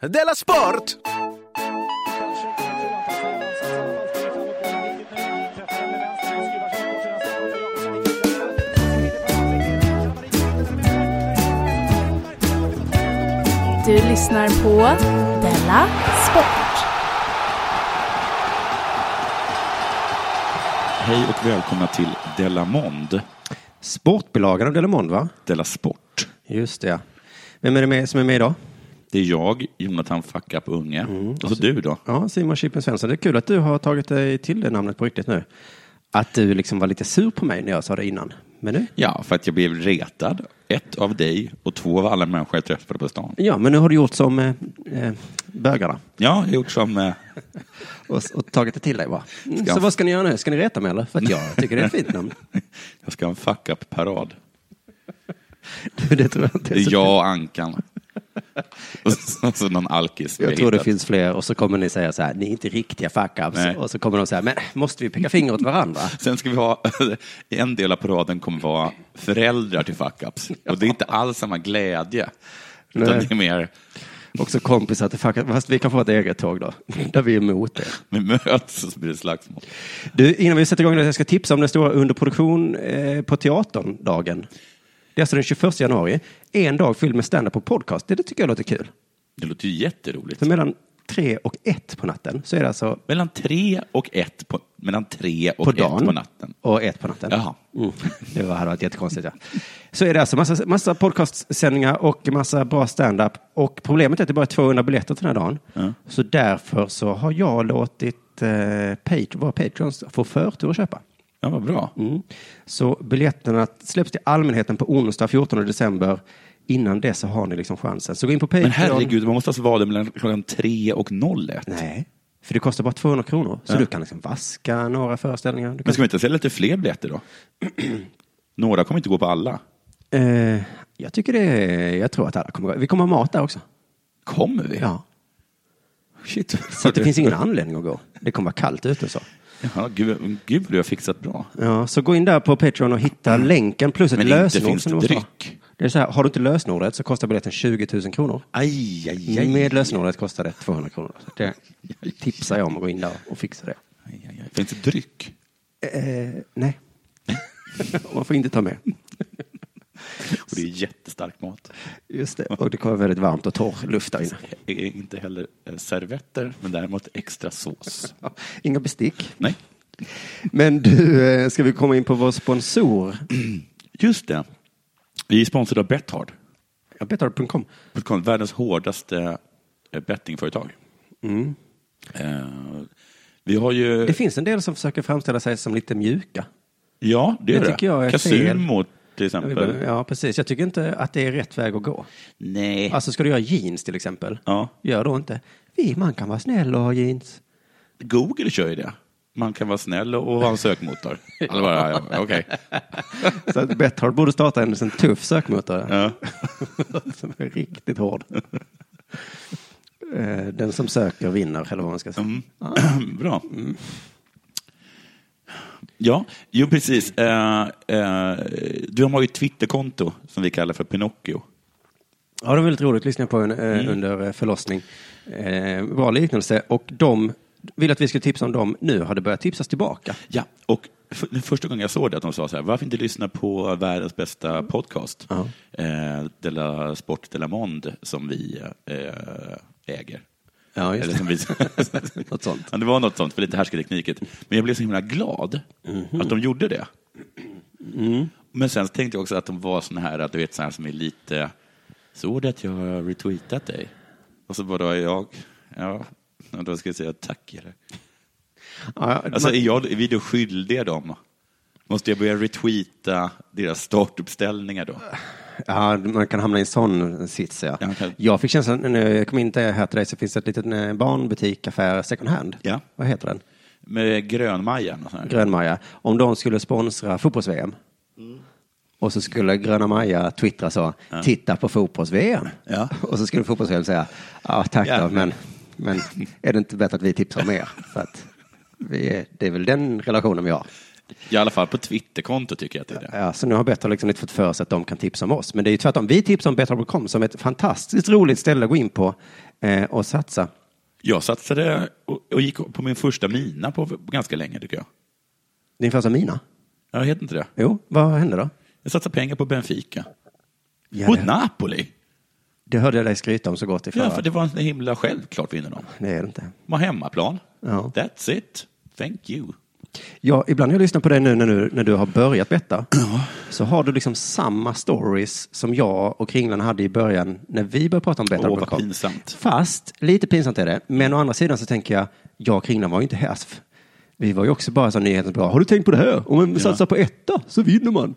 Della Sport! Du lyssnar på Della Sport. Hej och välkomna till Della Mond, Sportbilagan av Delamond, va? Della Sport. Just det, ja. Vem är det med, som är med idag? Det är jag, Jonathan Fuck Up Unge. och så du då? Ja, Simon Chippen Svensson. Det är kul att du har tagit dig till det namnet på riktigt nu. Att du liksom var lite sur på mig när jag sa det innan. Men nu? Ja, för att jag blev retad. Ett av dig och två av alla människor jag träffade på stan. Ja, men nu har du gjort som eh, eh, bögarna. Ja, jag har gjort som... Eh, Och, och tagit det till dig bara. Mm, Så vad ska ni göra nu? Ska ni reta mig eller? För att jag tycker det är ett fint namn. jag ska ha en Fuck Up-parad. det tror jag inte jag och Ankan. och så, någon alkis Jag tror det finns fler och så kommer ni säga så här, ni är inte riktiga fuck-ups. Och så kommer de säga, men måste vi peka finger åt varandra? Sen ska vi ha, en del av paraden kommer vara föräldrar till fuck-ups. Och det är inte alls samma glädje. Utan Nej. det är mer, Också kompisar till fuck Fast vi kan få ett eget tåg då, där vi är emot det. vi möts och så blir det slagsmål. Du, innan vi sätter igång det, jag ska tipsa om den stora underproduktion eh, på teatern-dagen. Det är alltså den 21 januari. En dag fylld med stand-up och podcast. Det, det tycker jag låter kul. Det låter ju jätteroligt. För mellan tre och ett på natten så är det alltså Mellan tre och ett på, mellan tre och på ett dagen på natten. och ett på natten. Jaha. Mm. Det var, hade varit jättekonstigt. Ja. Så är det alltså massa, massa podcastsändningar och massa bra stand-up. Och problemet är att det bara är 200 biljetter till den här dagen. Ja. Så därför så har jag låtit eh, Page, våra Patreons få förtur att köpa. Ja, vad bra. Mm. Så biljetterna släpps till allmänheten på onsdag 14 december. Innan dess så har ni liksom chansen. Så gå in på Patreon. Men herregud, man måste alltså vara där mellan klockan tre och 01. Nej, för det kostar bara 200 kronor. Så Ja. du kan liksom vaska några föreställningar. Kan... Men ska vi inte sälja lite fler biljetter då? Några kommer inte gå på alla. eh, jag tycker det är, jag tror att alla kommer gå. Vi kommer ha mat där också. Kommer vi? Ja. Shit. Så det finns ingen anledning att gå. Det kommer vara kallt ute så. Jaha, gud, gud du har fixat bra. Ja, så gå in där på Patreon och hitta länken plus ett Men inte lösenord. finns det dryck. Det är så här, har du inte lösenordet så kostar biljetten 20 000 kronor. Aj, aj, aj. Med lösenordet kostar det 200 kronor. Det tipsar jag om att gå in där och fixa det. aj, aj, aj. Finns det dryck? Eh, nej. Man får inte ta med. Och det är jättestark mat. Just det. Och det kommer väldigt varmt och torr luft där inne. Det är inte heller eh, servetter, men däremot extra sås. Inga bestick. Nej, Men du, eh, ska vi komma in på vår sponsor? just det. Vi är sponsrade av Bethard. Ja, Betthard.com. Världens hårdaste eh, bettingföretag. Eh, Vi har ju... Det finns en del som försöker framställa sig som lite mjuka. Ja, det är Det det. tycker jag är Casumo till exempel. Ja, precis. Jag tycker inte att det är rätt väg att gå. Nej. Alltså, ska du göra jeans till exempel? Ja. Gör då inte. Vi, man kan vara snäll och ha jeans. Google kör ju det. Man kan vara snäll och ha en sökmotor. Eller bara, ja, okej. Så att Betthard borde starta en sån tuff sökmotor. Ja. som är riktigt hård. Eh, Den som söker vinner, eller vad man ska säga. Mm. Bra. Ja, jo precis. Eh, eh, du har ju ett Twitterkonto som vi kallar för Pinocchio. Ja, det var väldigt roligt. Lyssna på en, eh, Mm. under eh, förlossning. Eh, bra liknelse. Och de vill att vi ska tipsa om dem nu. Har det börjat tipsas tillbaka? Ja, och för, den första gången jag såg det att de sa så här, varför inte lyssna på världens bästa podcast? Ja. Eh, Della Sport Della Mond som vi eh, äger. Ja, Eller just som det. Något sånt. Ja, det var något sånt, för lite härskartekniket. Men jag blev så himla glad Mhm. att de gjorde det. Mm. Men sen tänkte jag också att de var såna här, att du vet, så här som är lite... Såg du att jag har retweetat dig? Och så bara jag, ja, då ska jag säga tack. Eller? Ja, Alltså, är, jag, är vi då skyldiga dem? Måste jag börja retweeta deras startuppställningar då? Ja, man kan hamna i en sån sits. Ja. Ja, kan- Jag fick känslan när jag kom in där här till dig så finns det ett litet eh, barnbutik, affär, second hand. Ja. Vad heter den? Med här. Grönmaja. Om de skulle sponsra fotbolls-VM. Och så skulle Gröna Maja twittra så, titta på fotbolls-VM. Ja. Och så skulle fotbolls-VM säga, ja tack Ja. då, men, men är det inte bättre att vi tipsar om er? För att vi det är väl den relationen vi har. I alla fall på Twitterkonto tycker jag att det är det. Ja, så nu har Betthard liksom fått för sig att de kan tipsa om oss. Men det är ju tvärtom. Vi tipsar om Betthard.com som ett fantastiskt roligt ställe att gå in på eh, och satsa. Jag satsade och, och gick på min första mina på ganska länge tycker jag. Din första mina? Jag vet inte det. Jo, vad hände då? Jag satsade pengar på Benfica. Ja, Mot det, Napoli. det hörde jag dig skryta om så gott i förra. Ja, för det var en himla självklart vinner de. Det är det inte. De har hemmaplan. Ja. That's it. Thank you. Ja, ibland när jag lyssnar på dig nu när du, när du har börjat betta, så har du liksom samma stories som jag och Kringlan hade i början när vi började prata om Åh, vad pinsamt. Fast, lite pinsamt är det, men å andra sidan så tänker jag, jag och Kringlan var ju inte här. Vi var ju också bara så nyhetens bra. Har du tänkt på det här? Om man Ja. satsar på etta så vinner man.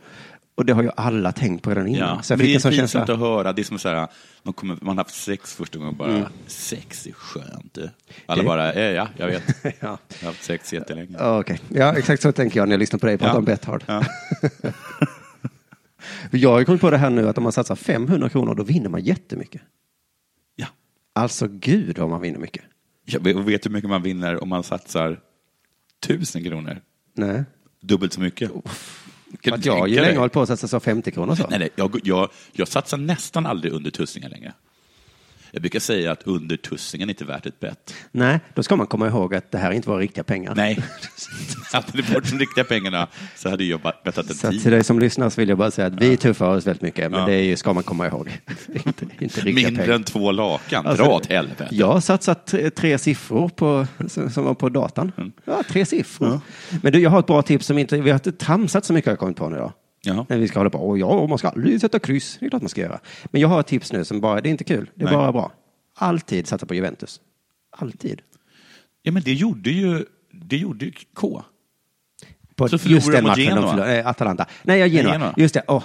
Och det har ju alla tänkt på redan innan. Ja, så jag fick det är pinsamt att höra. Det är som så här, man, kommer, man har haft sex första gången bara, sex är skönt. du. Alla Det- bara, eh, ja, jag vet. Ja. Jag har haft sex jättelänge. Okej, ja, exakt så tänker jag när jag lyssnar på dig prata Ja. om Betthard. Ja. Jag har ju kommit på det här nu att om man satsar 500 kronor då vinner man jättemycket. Ja. Alltså gud vad man vinner mycket. Jag vet- vet hur mycket man vinner om man satsar tusen kronor. Nej. Dubbelt så mycket. Kan Att jag ju länge hållit på att satsa så 50 kronor så. Nej, nej, jag, jag, jag satsar nästan aldrig under tussingen längre. Jag brukar säga att under tussingen är inte värt ett bett. Nej, då ska man komma ihåg att det här inte var riktiga pengar. Nej, hade det varit de riktiga pengarna så hade jag bettat en Så att till dig som lyssnar så vill jag bara säga att vi tuffar oss väldigt mycket, men Ja. det är ju, ska man komma ihåg. inte, inte Mindre pengar. än två lakan. Alltså, Dra åt helvete. Jag har satsat tre, tre siffror på, som var på datan. Mm. Ja, tre siffror. Men du, jag har ett bra tips som inte, vi har inte tramsat så mycket har jag kommit på nu då. Jaha. När vi ska hålla på, och ja, man ska aldrig sätta kryss. Det är klart man ska göra. Men jag har ett tips nu som bara, det är inte kul, det är Nej. bara bra. Alltid satsa på Juventus. Alltid. Ja, men det gjorde ju, det gjorde ju K. På Så just den matchen. Genoa? De förlorade, eh, Atalanta. Nej, jag Genoa. Genoa. Just det. Åh,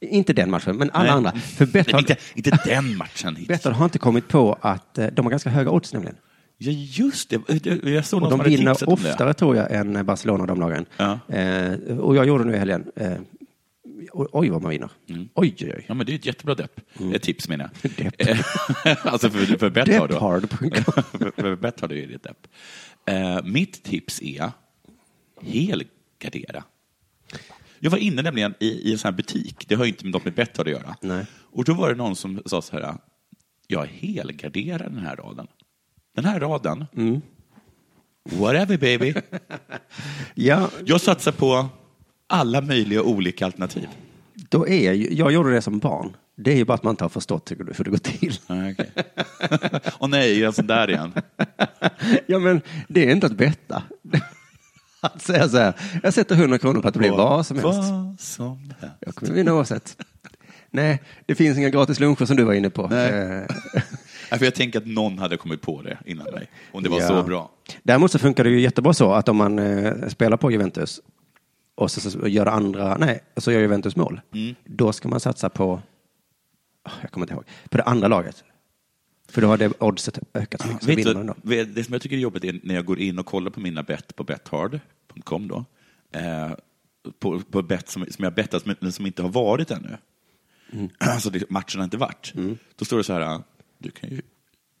inte den matchen, men alla Nej. andra. För Betthard, inte, inte den matchen. Betthard har inte kommit på att eh, de har ganska höga odds nämligen. Ja, just det. Jag- Jag såg Och de vinner oftare tror jag än Barcelona de lagen. Ja. Eh, och jag gjorde nu i helgen. Eh, oj, vad man vinner. Mm. Oj, oj, oj. Ja, men det är ett jättebra depp. Ett tips menar jag. Depp. alltså för, för Betthard. Depphard.com. för, Betthard är det ett depp. Eh, mitt tips är helgardera. Jag var inne nämligen i, i en sån här butik. Det har ju inte med något med Betthard att göra. Nej. Och då var det någon som sa så här. Jag helgarderar den här raden. Den här raden. Mm. Whatever baby. Ja, Jag satsar på alla möjliga olika alternativ. då är jag gjorde det som barn. Det är ju bara att man inte har förstått hur det, går till. Ah, okej. Åh nej, är sån där igen? Ja, men det är inte att betta. Att säga så här, jag sätter 100 kronor på att det blir vad som helst. Vad som helst. Jag kommer vinna oavsett. Nej, det finns inga gratis luncher som du var inne på. Nej. Eh, för jag tänker att någon hade kommit på det innan mig. Om det var Ja. så bra. Däremot så funkar det ju jättebra så att om man eh, spelar på Juventus och så, så gör andra, nej, och så gör Juventus mål. Mm. Då ska man satsa på, ah, jag kommer inte ihåg, på det andra laget. För då har det oddset ökat så mycket. Så vinner man då. det som jag tycker är jobbigt är när jag går in och kollar på mina bett på bethard.com då. Eh, på, på bett som, som jag bettat men som inte har varit ännu. Mm. Alltså det, matchen har inte varit. Då står det så här, du kan ju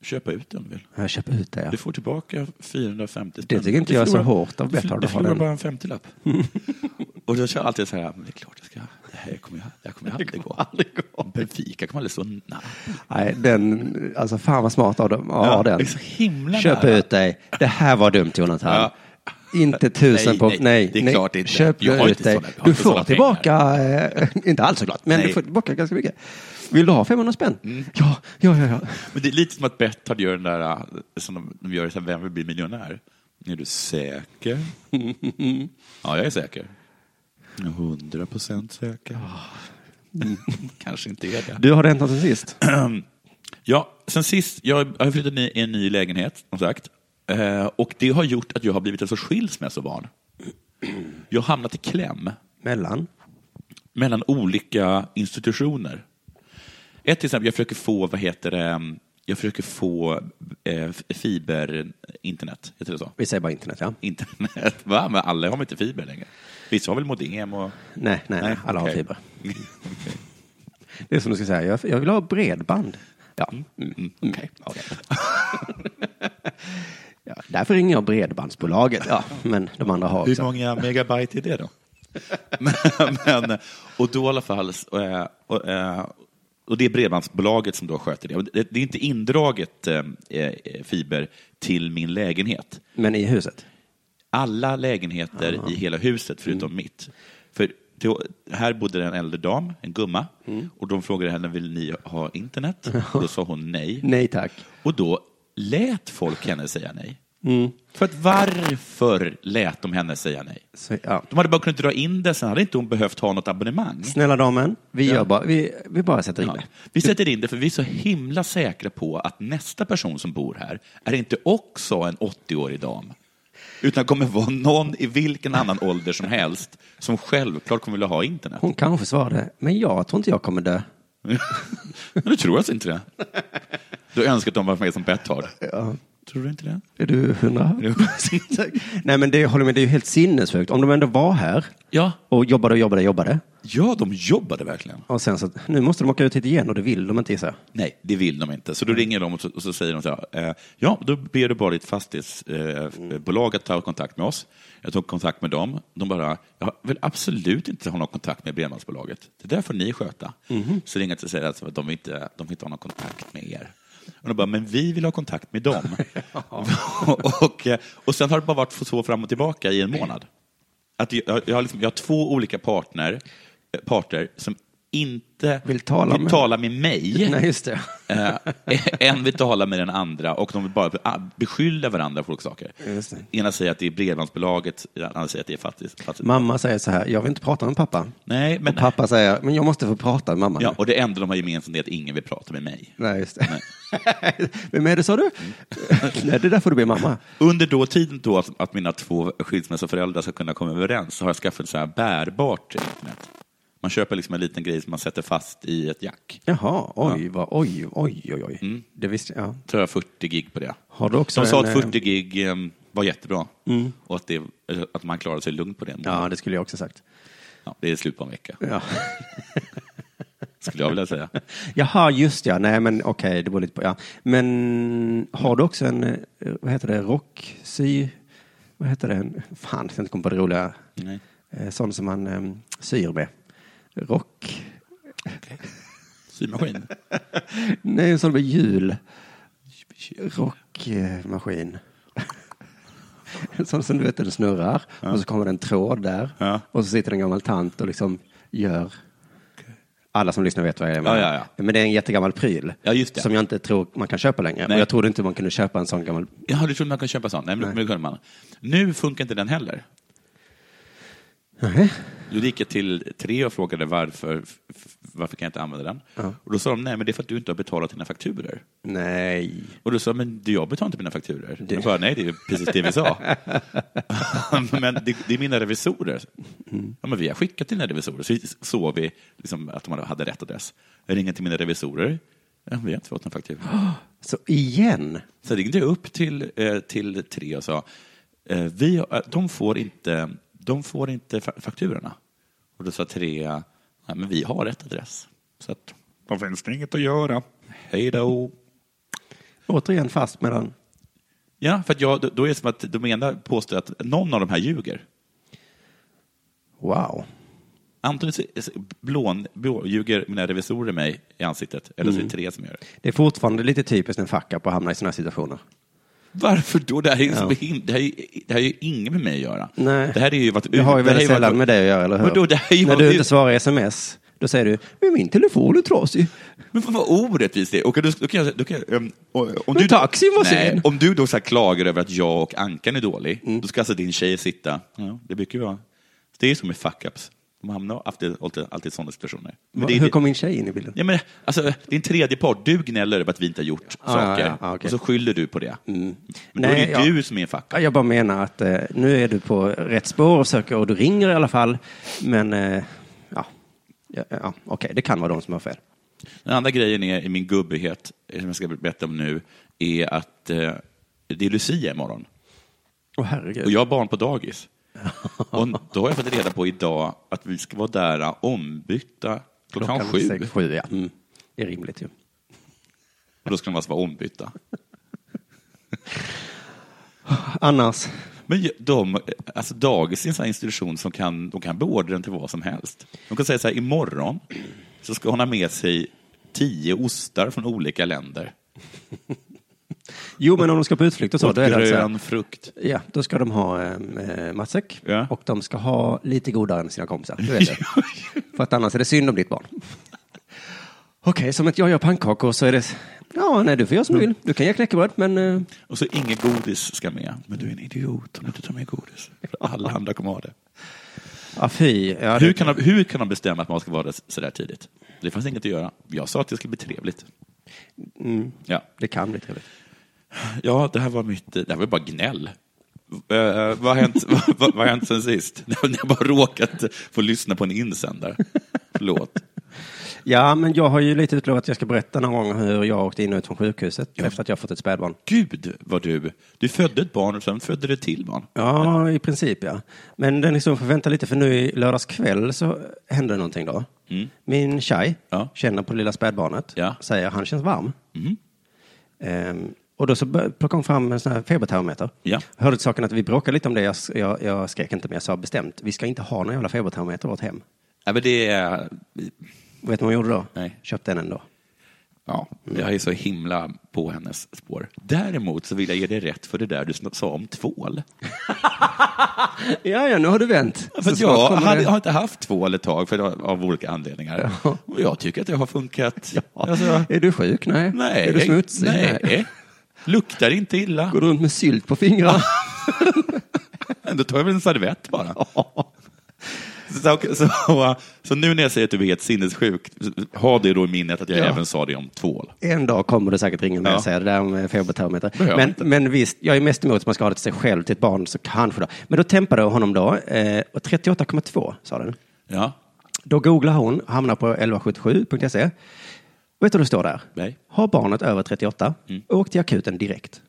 köpa ut den vill. Jag köper ut det, ja. Du får tillbaka 450 spänn. Det tycker inte Du jag är så hårt av Betthard Du förlorar bara en 50-lapp. och då känner jag alltid så här, men det är klart jag ska, det här kommer jag, det här kommer jag aldrig gå. aldrig gå. Benfica kommer aldrig så nära. Nej, den, alltså fan vad smart av dem. Ja, Ja, den. det Köp nära. ut dig. Det här var dumt Jonathan. Ja. Inte tusen Nej, på... nej, Nej, det är nej. klart inte. Köp ut dig. Du får tillbaka, eh, inte alls såklart, men Nej. du får tillbaka ganska mycket. Vill du ha 500 spänn? Ja, ja, ja, ja. Men det är lite som att Betthard gör den där, äh, som de, de gör så här, Vem vill bli miljonär? Är du säker? ja, jag är säker. 100 procent säker. Kanske inte är det. Du, har något sen sist? Ja, sen sist, jag har flyttat in i en ny lägenhet, som sagt. Eh, och det har gjort att jag har blivit en sorts skilsmässobarn. Jag har hamnat i kläm Mellan? mellan olika institutioner. Ett till exempel, jag försöker få, vad heter det, jag försöker få eh, fiber-internet, heter det så? Vi säger bara internet, ja. Internet, va? Men alla har väl inte fiber längre? Vissa har väl modem och... Nej, nej, nej alla okej. har fiber. Det är som du ska säga, jag, jag vill ha bredband. Ja, mm, Mm, mm, okej. okej. ja, Därför ringer jag Bredbandsbolaget. Ja, men de andra har Hur också. många megabyte är det då? men, men, och då i alla fall, och, eh, och, eh, och det är Bredbandsbolaget som då sköter det. Det, är inte indraget eh, eh, fiber till min lägenhet. Men i huset? Alla lägenheter i hela huset förutom mitt. För till, här bodde en äldre dam, en gumma, och de frågade henne, vill ni ha internet? Och då sa hon nej. Nej tack. Och då lät folk henne säga nej. För att varför lät de henne säga nej? Så, ja. De hade bara kunnat dra in det, sen hade inte hon behövt ha något abonnemang. Snälla damen, vi, Ja. gör bara, vi, vi bara sätter in Ja. det. Vi sätter in det för vi är så himla säkra på att nästa person som bor här är inte också en 80-årig dam. Utan kommer vara någon i vilken annan ålder som helst som självklart kommer vilja ha internet. Hon kanske svarade, men jag tror inte jag kommer dö. Men du tror alltså inte det? Du önskar att de var med som bett har. Ja. Tror du inte det? Är du hundra? Nej men det håller med, det är ju helt sinnessjukt. Om de ändå var här Ja. och jobbade och jobbade och jobbade. Ja, de jobbade verkligen. Och sen så, nu måste de åka ut hit igen och det vill de inte gissa. jag. Nej, det vill de inte. Så då ringer de och så, och så säger de så här, eh, ja, då ber du bara ditt fastighetsbolag att ta kontakt med oss. Jag tog kontakt med dem. De bara, jag vill absolut inte ha någon kontakt med Bredbandsbolaget. Det där får ni sköta. Så ringer jag och säger att de vill inte, de vill inte ha någon kontakt med er. Och de bara, men vi vill ha kontakt med dem. och, och, och sen har det bara varit så fram och tillbaka i en månad. Att jag, jag, har liksom, jag har två olika partner, eh, parter som inte Vill tala med- tala med mig. Nej, just det. Eh, en vill tala med den andra och de vill bara ah, beskylla varandra för olika saker. Ena säger att det är Bredbandsbolaget, den andra säger att det är fattigt. fattigt. Mamma säger så här, jag vill inte prata med pappa. Nej, men, Och pappa säger, men jag måste få prata med mamma. ja, och det enda de har gemensamt är att ingen vill prata med mig. Nej, just det. Vem är det sa du? Nej, det där får du be mamma. Under då tiden då att, att mina två skilsmässoföräldrar ska kunna komma överens så har jag skaffat så här bärbart internet. Man köper liksom en liten grej som man sätter fast i ett jack. Jaha, oj, vad, oj, oj, oj, oj. Det visste jag. Har jag 40 gig på det. Har du också De sa en, att eh, 40 gig eh, var jättebra och att, det, att man klarade sig lugnt på det. Ja, det skulle jag också sagt. Ja, det är slut på en vecka, Ja. skulle jag vilja säga. Jaha, just ja. Nej, men okej, det beror lite på. Ja. Men har du också en, eh, vad heter det, rocksy... Vad heter det? Fan, jag inte komma på det roliga. Nej. Eh, Sån som man eh, syr med. Rock... Symaskin. Nej, en sån med hjul. Rockmaskin. En sån som du vet, den snurrar och så kommer det en tråd där. Ja. Och så sitter en gammal tant och liksom gör... Alla som lyssnar vet vad jag menar. Ja, ja, ja. Men det är en jättegammal pryl. Ja. Som jag inte tror man kan köpa längre. Nej. Och jag trodde inte man kunde köpa en sån gammal... Jaha, du trodde man kunde köpa sånt? Nej, men men det kunde man. Nu funkar inte den heller. Nej. Då gick jag till tre och frågade varför, varför kan jag inte använda den? Ja. Och då sa de, nej men det är för att du inte har betalat dina fakturer. Nej. Och då sa men jag betalar inte mina fakturer. Det... Jag bara, nej det är precis det vi sa. men det, det är mina revisorer. Ja, men vi har skickat till mina revisorer, så såg vi liksom att de hade rätt adress. Jag ringer till mina revisorer, ja, vi har inte fått någon faktura. Så igen. Så ringde jag upp till, eh, till tre och sa, eh, vi, de, får inte, de får inte fa- fakturorna. Och då sa tre, nej men vi har rätt adress. Så att, då finns det inget att göra. Hej då. Återigen fast mellan... Ja, för att jag, då- är det som att de ena påstår att någon av de här ljuger. Wow. Antingen blån, blå, ljuger mina revisorer mig i ansiktet, eller så är det tre som gör det. Det är fortfarande lite typiskt en fuck up att hamna i sådana här situationer. Varför då? Det här, är ju Ja. him- det, här är, det här är ju inget med mig att göra. Nej. Det här är ju varit, Det har ju väldigt sällan varit- med det att göra, eller hur? Ju När du inte svarar i sms, då säger du, men min telefon är trasig. Men vad orättvist det är. Och då, då kan jag, då kan jag, um, om du, taxin var sen. Om du då så klagar över att jag och Ankan är dålig, Mm. då ska alltså din tjej sitta, ja, det brukar ju vara, det är som med fuck-ups. De hamnar alltid, alltid, sådana situationer. Men det Hur kom min tjej in i bilden? Ja, men, alltså, det är en tredje part. Du gnäller över att vi inte har gjort ja, saker ja, ja, okej. och så skyller du på det. Men då Nej, är det ja. du som är en fuck Ja, Jag bara menar att eh, nu är du på rätt spår och söker och du ringer i alla fall. Men eh, ja, ja, ja okej, det kan vara de som har fel. Den andra grejen är, i min gubbighet, eh, som jag ska berätta om nu, är att eh, det är Lucia imorgon. Åh herregud. Och jag har barn på dagis. Och då har jag fått reda på idag att vi ska vara där ombytta klockan, sju. sex, sju ja. Mm. Det är rimligt ju. Och då ska de alltså vara ombytta. Annars, Men de, alltså dagis är en sån institution som kan, de kan beordra den till vad som helst. De kan säga så här, imorgon så ska hon ha med sig tio ostar från olika länder. Jo men om de ska på utflykt och så, Och då är det alltså, grön frukt. ja, då ska de ha eh, matsäck Ja. och de ska ha lite godare än sina kompisar. Du vet det. För att annars är det synd om ditt barn. Okej, som att jag gör pannkakor så är det, ja nej du får göra som du vill. Du kan ge knäckebröd men eh, Och så inget godis ska med. Men du är en idiot om du inte tar med godis. För alla andra kommer ha det. ja fy. Ja, Hur kan, de, hur kan de bestämma att man ska vara där så där tidigt? Det fanns inget att göra. Jag sa att det skulle bli trevligt. mm, Ja, det kan bli trevligt. Ja det här var mitt, det här var bara gnäll. Eh, vad, har hänt, vad, vad, har hänt sen sist? När jag bara råkat få lyssna på en insändare. Förlåt. Ja, men jag har ju lite utlovat att jag ska berätta någon gång hur jag åkte in och ut från sjukhuset efter att jag fått ett spädbarn. Gud vad du, du födde ett barn och sen födde du till barn. Ja, i princip ja. Men den historien får vänta lite för nu i lördags kväll så hände någonting då. Min tjej Ja. känner på lilla spädbarnet, Ja. säger han känns varm. Mm. Ehm, och då så plockade hon fram en sån här febertermometer. Ja. Hörde till saken att vi bråkade lite om det, jag, jag, jag skrek inte men jag sa bestämt, vi ska inte ha någon jävla febertermometer i vårt hem. Ja, men det är, Vet du vad hon gjorde då? Nej. Köpte en ändå. ja, jag är så himla på hennes spår. Däremot så vill jag ge dig rätt för det där du sa om tvål. Ja, ja, nu har du vänt. För jag hade, har inte haft tvål ett tag för, av olika anledningar. Och jag tycker att det har funkat. Ja. Alltså, Är du sjuk? Nej. nej. Är du smutsig? Nej. Luktar inte illa. Går du runt med sylt på fingrarna? Då tar jag väl en servett bara. Så, så, så, nu när jag säger att du är helt sinnessjuk, ha det då i minnet att jag Ja. även sa det om tvål. En dag kommer det säkert ringa mig Ja. och säga det där med febertermometer. Men, inte. men visst, jag är mest emot att man ska ha det till sig själv, till ett barn, så kanske då. Men då tempade honom då, eh, och 38,2 sa den. Ja, Då googlar hon, hamnar på 1177.se. Vet du vad det står där? nej. Har barnet över 38, Mm. åk till akuten direkt.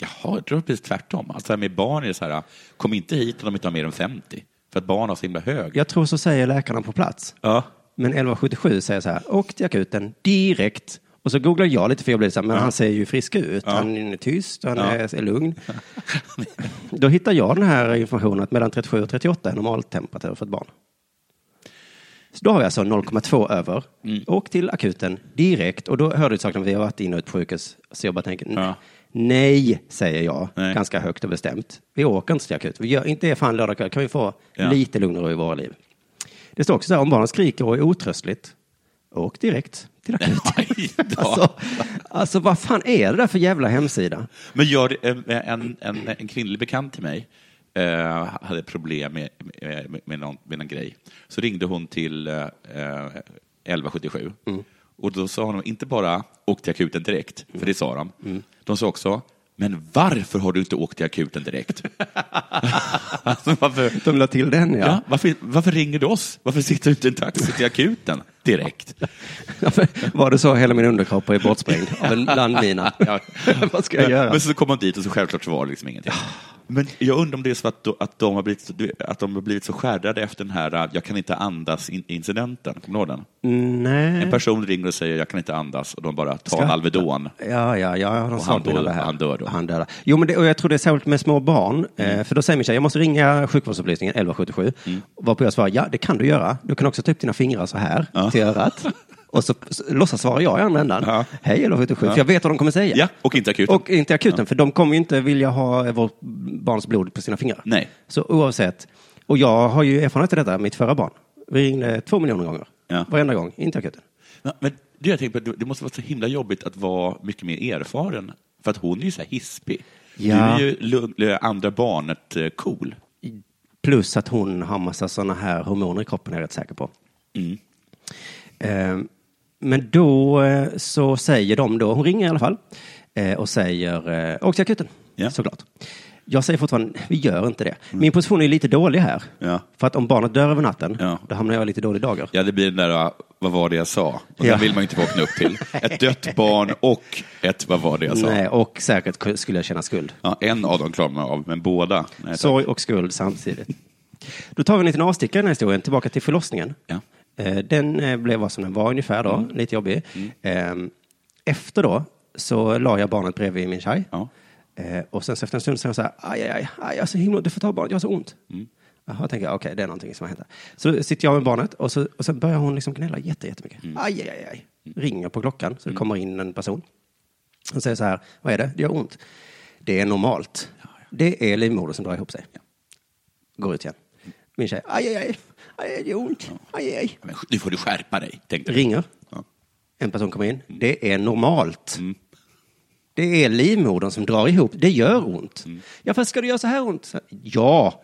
Jaha, jag tror precis tvärtom. Alltså med barn är det så här, kom inte hit om de inte har mer än 50. För att barn har så himla hög. Jag tror så säger läkarna på plats. Ja. Men 1177 säger så här, åk till akuten direkt. Och så googlar jag lite för jag blir så här, men han ser ju frisk ut. Han är tyst, han Ja. är, är lugn. Då hittar jag den här informationen att mellan 37 och 38 är normaltemperatur för ett barn. Så då har jag alltså 0,2 över. Mm. Åk till akuten direkt. Och då hörde du saken, vi har varit inne och ut på sjukhus. Så jag bara tänker, Ja. nej, säger jag, Nej. ganska högt och bestämt. Vi åker inte till akut. Vi gör inte det fan lördag kväll. Kan vi få Ja. lite lugn och ro i våra liv? Det står också så här, om barnet skriker och är otröstligt, åk direkt till akuten. Alltså, alltså vad fan är det där för jävla hemsida? Men gör en, en, en, en kvinnlig bekant till mig eh, hade problem med, med, med, någon, med någon grej. Så ringde hon till eh, 1177. Och då sa hon inte bara åk till akuten direkt, för det sa de. De sa också, men varför har du inte åkt till akuten direkt? alltså, varför, De la till den ja. ja. varför, varför ringer du oss? Varför sitter du inte i en taxi till akuten direkt? Var det så hela min underkropp är bortsprängd av en landmina? Ja. vad ska jag göra? Men så kom man dit och så självklart så var det liksom ingenting. Men jag undrar om det är så att, att, de, har blivit, att de har blivit så skärrade efter den här jag kan inte andas-incidenten. Kommer du ihåg den? En Nej. person ringer och säger jag kan inte andas och de bara tar en Alvedon. Ja, ja, ja, de Och sa han dör- det här. han dör då. Han dör. Jo, men det, och jag tror det är särskilt med små barn. Mm. Eh, för då säger min tjej, jag måste ringa sjukvårdsupplysningen 1177. Mm. Varpå jag svarar, ja, det kan du göra. Du kan också ta upp dina fingrar så här Ja. till örat. Och så, låtsas svara jag i andra ändan. Ja. Hej 1177, för jag vet vad de kommer säga. Ja, och inte akuten. Och inte akuten, för de kommer ju inte vilja ha vårt barns blod på sina fingrar. Nej. Så oavsett. Och jag har ju erfarenhet av detta, mitt förra barn. Vi ringde två miljoner gånger. Ja. Varenda gång, inte akuten. Ja, men det, jag tänker på, det måste vara så himla jobbigt att vara mycket mer erfaren. För att hon är ju så här hispig. Ja. Du är ju andra barnet eh, cool. Plus att hon har massa sådana här hormoner i kroppen, är jag rätt säker på. Mm. Eh, Men då eh, så säger de då, hon ringer i alla fall, eh, och säger, eh, åk till akuten, Ja. såklart. Jag säger fortfarande, vi gör inte det. Min position är lite dålig här. Ja. För att om barnet dör över natten, Ja. då hamnar jag i lite dålig dagar. Ja, det blir den där, uh, vad var det jag sa? Och Ja. den vill man ju inte vakna upp till. Ett dött barn och ett, vad var det jag sa? Nej, och säkert ku- skulle jag känna skuld. Ja, en av dem klarar man av, men båda? Nej. Sorg och skuld samtidigt. Då tar vi en liten avstickare i den här historien, tillbaka till förlossningen. Ja. Eh, Den eh, blev vad som den var ungefär då, lite jobbig. Eh, Efter då så la jag barnet bredvid min tjej. Ja. Eh, och sen så efter en stund säger hon så här, aj, aj, aj, aj, jag har så himla, du får ta barnet, jag har så ont. Jaha, jag tänker jag, okej, det är någonting som har hänt. Så sitter jag med barnet och, så, och sen börjar hon liksom gnälla jätte, jättemycket. Aj, aj, aj, aj. Ringer på klockan så det kommer in en person. Hon säger så här, vad är det? Det gör ont. Det är normalt. Det är livmodern som drar ihop sig. Går ut igen. Min tjej, aj, aj, aj, aj, det gör ont. Aj, aj. Men nu får du skärpa dig, tänkte du. Ringer. Ja. En person kommer in. Det är normalt. Det är livmodern som drar ihop. Det gör ont. Ja, fast ska det göra så här ont? Ja.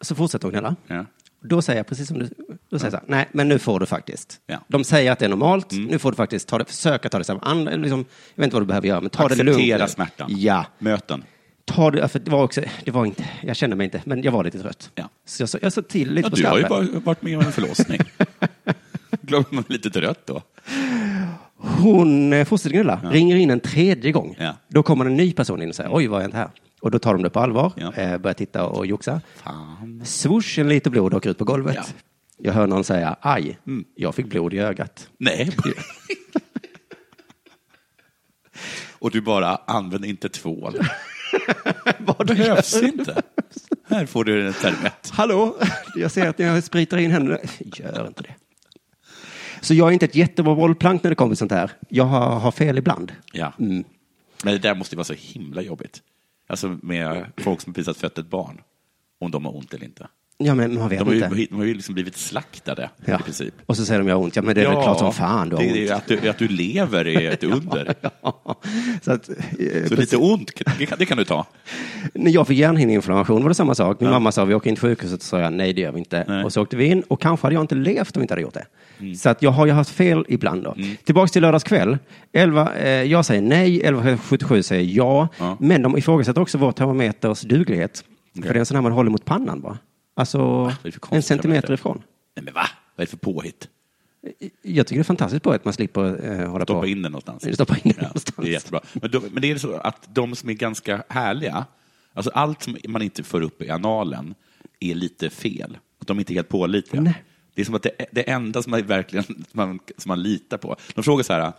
Så fortsätter hon gnälla. Ja. Då säger jag precis som du, då säger jag så här, nej, men nu får du faktiskt. Ja. De säger att det är normalt, nu får du faktiskt ta det, försöka ta det samman. Liksom, jag vet inte vad du behöver göra, men ta det lugnt. Acceptera smärtan. Ja. Möten. Ta det, för det var också, det var inte, jag kände mig inte, men jag var lite trött. Ja. Så jag, sa- jag sa till lite Ja, på du har ju bara varit med om en förlossning. Glömmer man lite trött då. Hon eh, fortsätter gnälla, ringer in en tredje gång. Ja. Då kommer en ny person in och säger, oj, vad har hänt här? Och då tar de det på allvar, Ja. eh, börjar titta och joxa. Fan. Swoosh, en liter blod åker ut på golvet. Ja. Jag hör någon säga, aj, jag fick blod i ögat. Nej. Och du bara använder inte tvål. Vad Behövs inte. Här får du en servett. Hallå, jag ser att jag spritar in händerna. Gör inte det. Så jag är inte ett jättebra bollplank när det kommer sånt här. Jag har, har fel ibland. Ja. Mm. Men det där måste ju vara så himla jobbigt. Alltså med folk som precis har fött ett barn. Om de har ont eller inte. Ja, men man vet De har ju, inte. de har ju liksom blivit slaktade Ja. i princip. Och så säger de jag har ont. Ja, men det är väl klart som fan du har det ont. att, du, att du lever är ett under. Ja. Så att, eh, Så lite ont, det kan, det kan du ta. När jag fick hjärnhinneinflammation var det samma sak. Min mamma sa vi åker in till sjukhuset och sa jag nej det gör vi inte. Nej. Och så åkte vi in och kanske hade jag inte levt om vi inte hade gjort det. Så att jag har ju haft fel ibland då. Tillbaks till lördags kväll. 11, eh, jag säger nej, 1177 säger ja. Ja. Men de ifrågasätter också vår termometers duglighet. För det är en sån här man håller mot pannan bara. Alltså för en centimeter ifrån. Nej men va? Vad är det för påhitt? Jag tycker det är fantastiskt på att man slipper eh, hålla Stoppa på. in den någonstans. Stoppa in den Ja, någonstans. Det är jättebra. Men, då, men det är så att de som är ganska härliga, alltså allt som man inte får upp i analen är lite fel. Att de är inte helt pålitliga. Nej. Det är som att det, det enda som man verkligen som man, som man litar på. De frågar så här,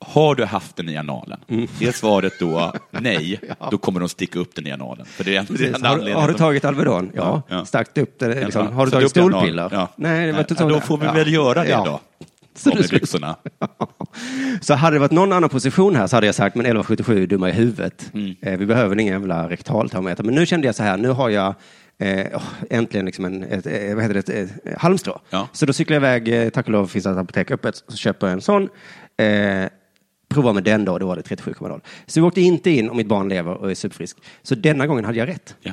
har du haft den i analen? Mm. Är svaret då nej, då kommer de sticka upp den i analen. För det är, Precis. Har, har du tagit Alvedon? Ja. Ja. Stackt upp det? Liksom. Ja, Har du satt tagit stolpiller? Ja. Nej, det var Nej, totalt... Då får vi Ja. väl göra det Ja. då. Så med byxorna. Så hade det varit någon annan position här så hade jag sagt, men 1177 är dumma i huvudet. Mm. Eh, vi behöver ingen jävla rektaltermometer. Men nu kände jag så här, nu har jag eh, åh, äntligen liksom en, ett, eh, vad heter det, ett, ett, halmstrå. Ja. Så då cyklar jag iväg, eh, tack och lov finns det ett apotek öppet, så köper jag en sån. Eh, provar med den då, då var det 37,0. Så vi åkte inte in om mitt barn lever och är superfrisk. Så denna gången hade jag rätt. Ja.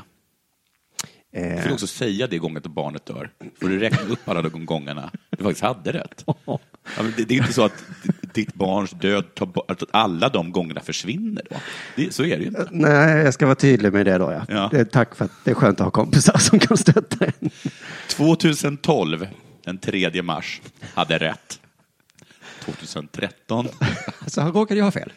Eh, Du får också säga det gången att barnet dör. Får du räkna upp alla de gångerna du faktiskt hade rätt. Ja, det, det är inte så att ditt barns död att alla de gångerna försvinner då. Det, så är det ju inte. Nej, jag ska vara tydlig med det då. Ja. Ja. Det, tack för att det är skönt att ha kompisar som kan stötta en. 2012, den 3 mars, hade rätt. 2013, Så här råkade jag ha fel.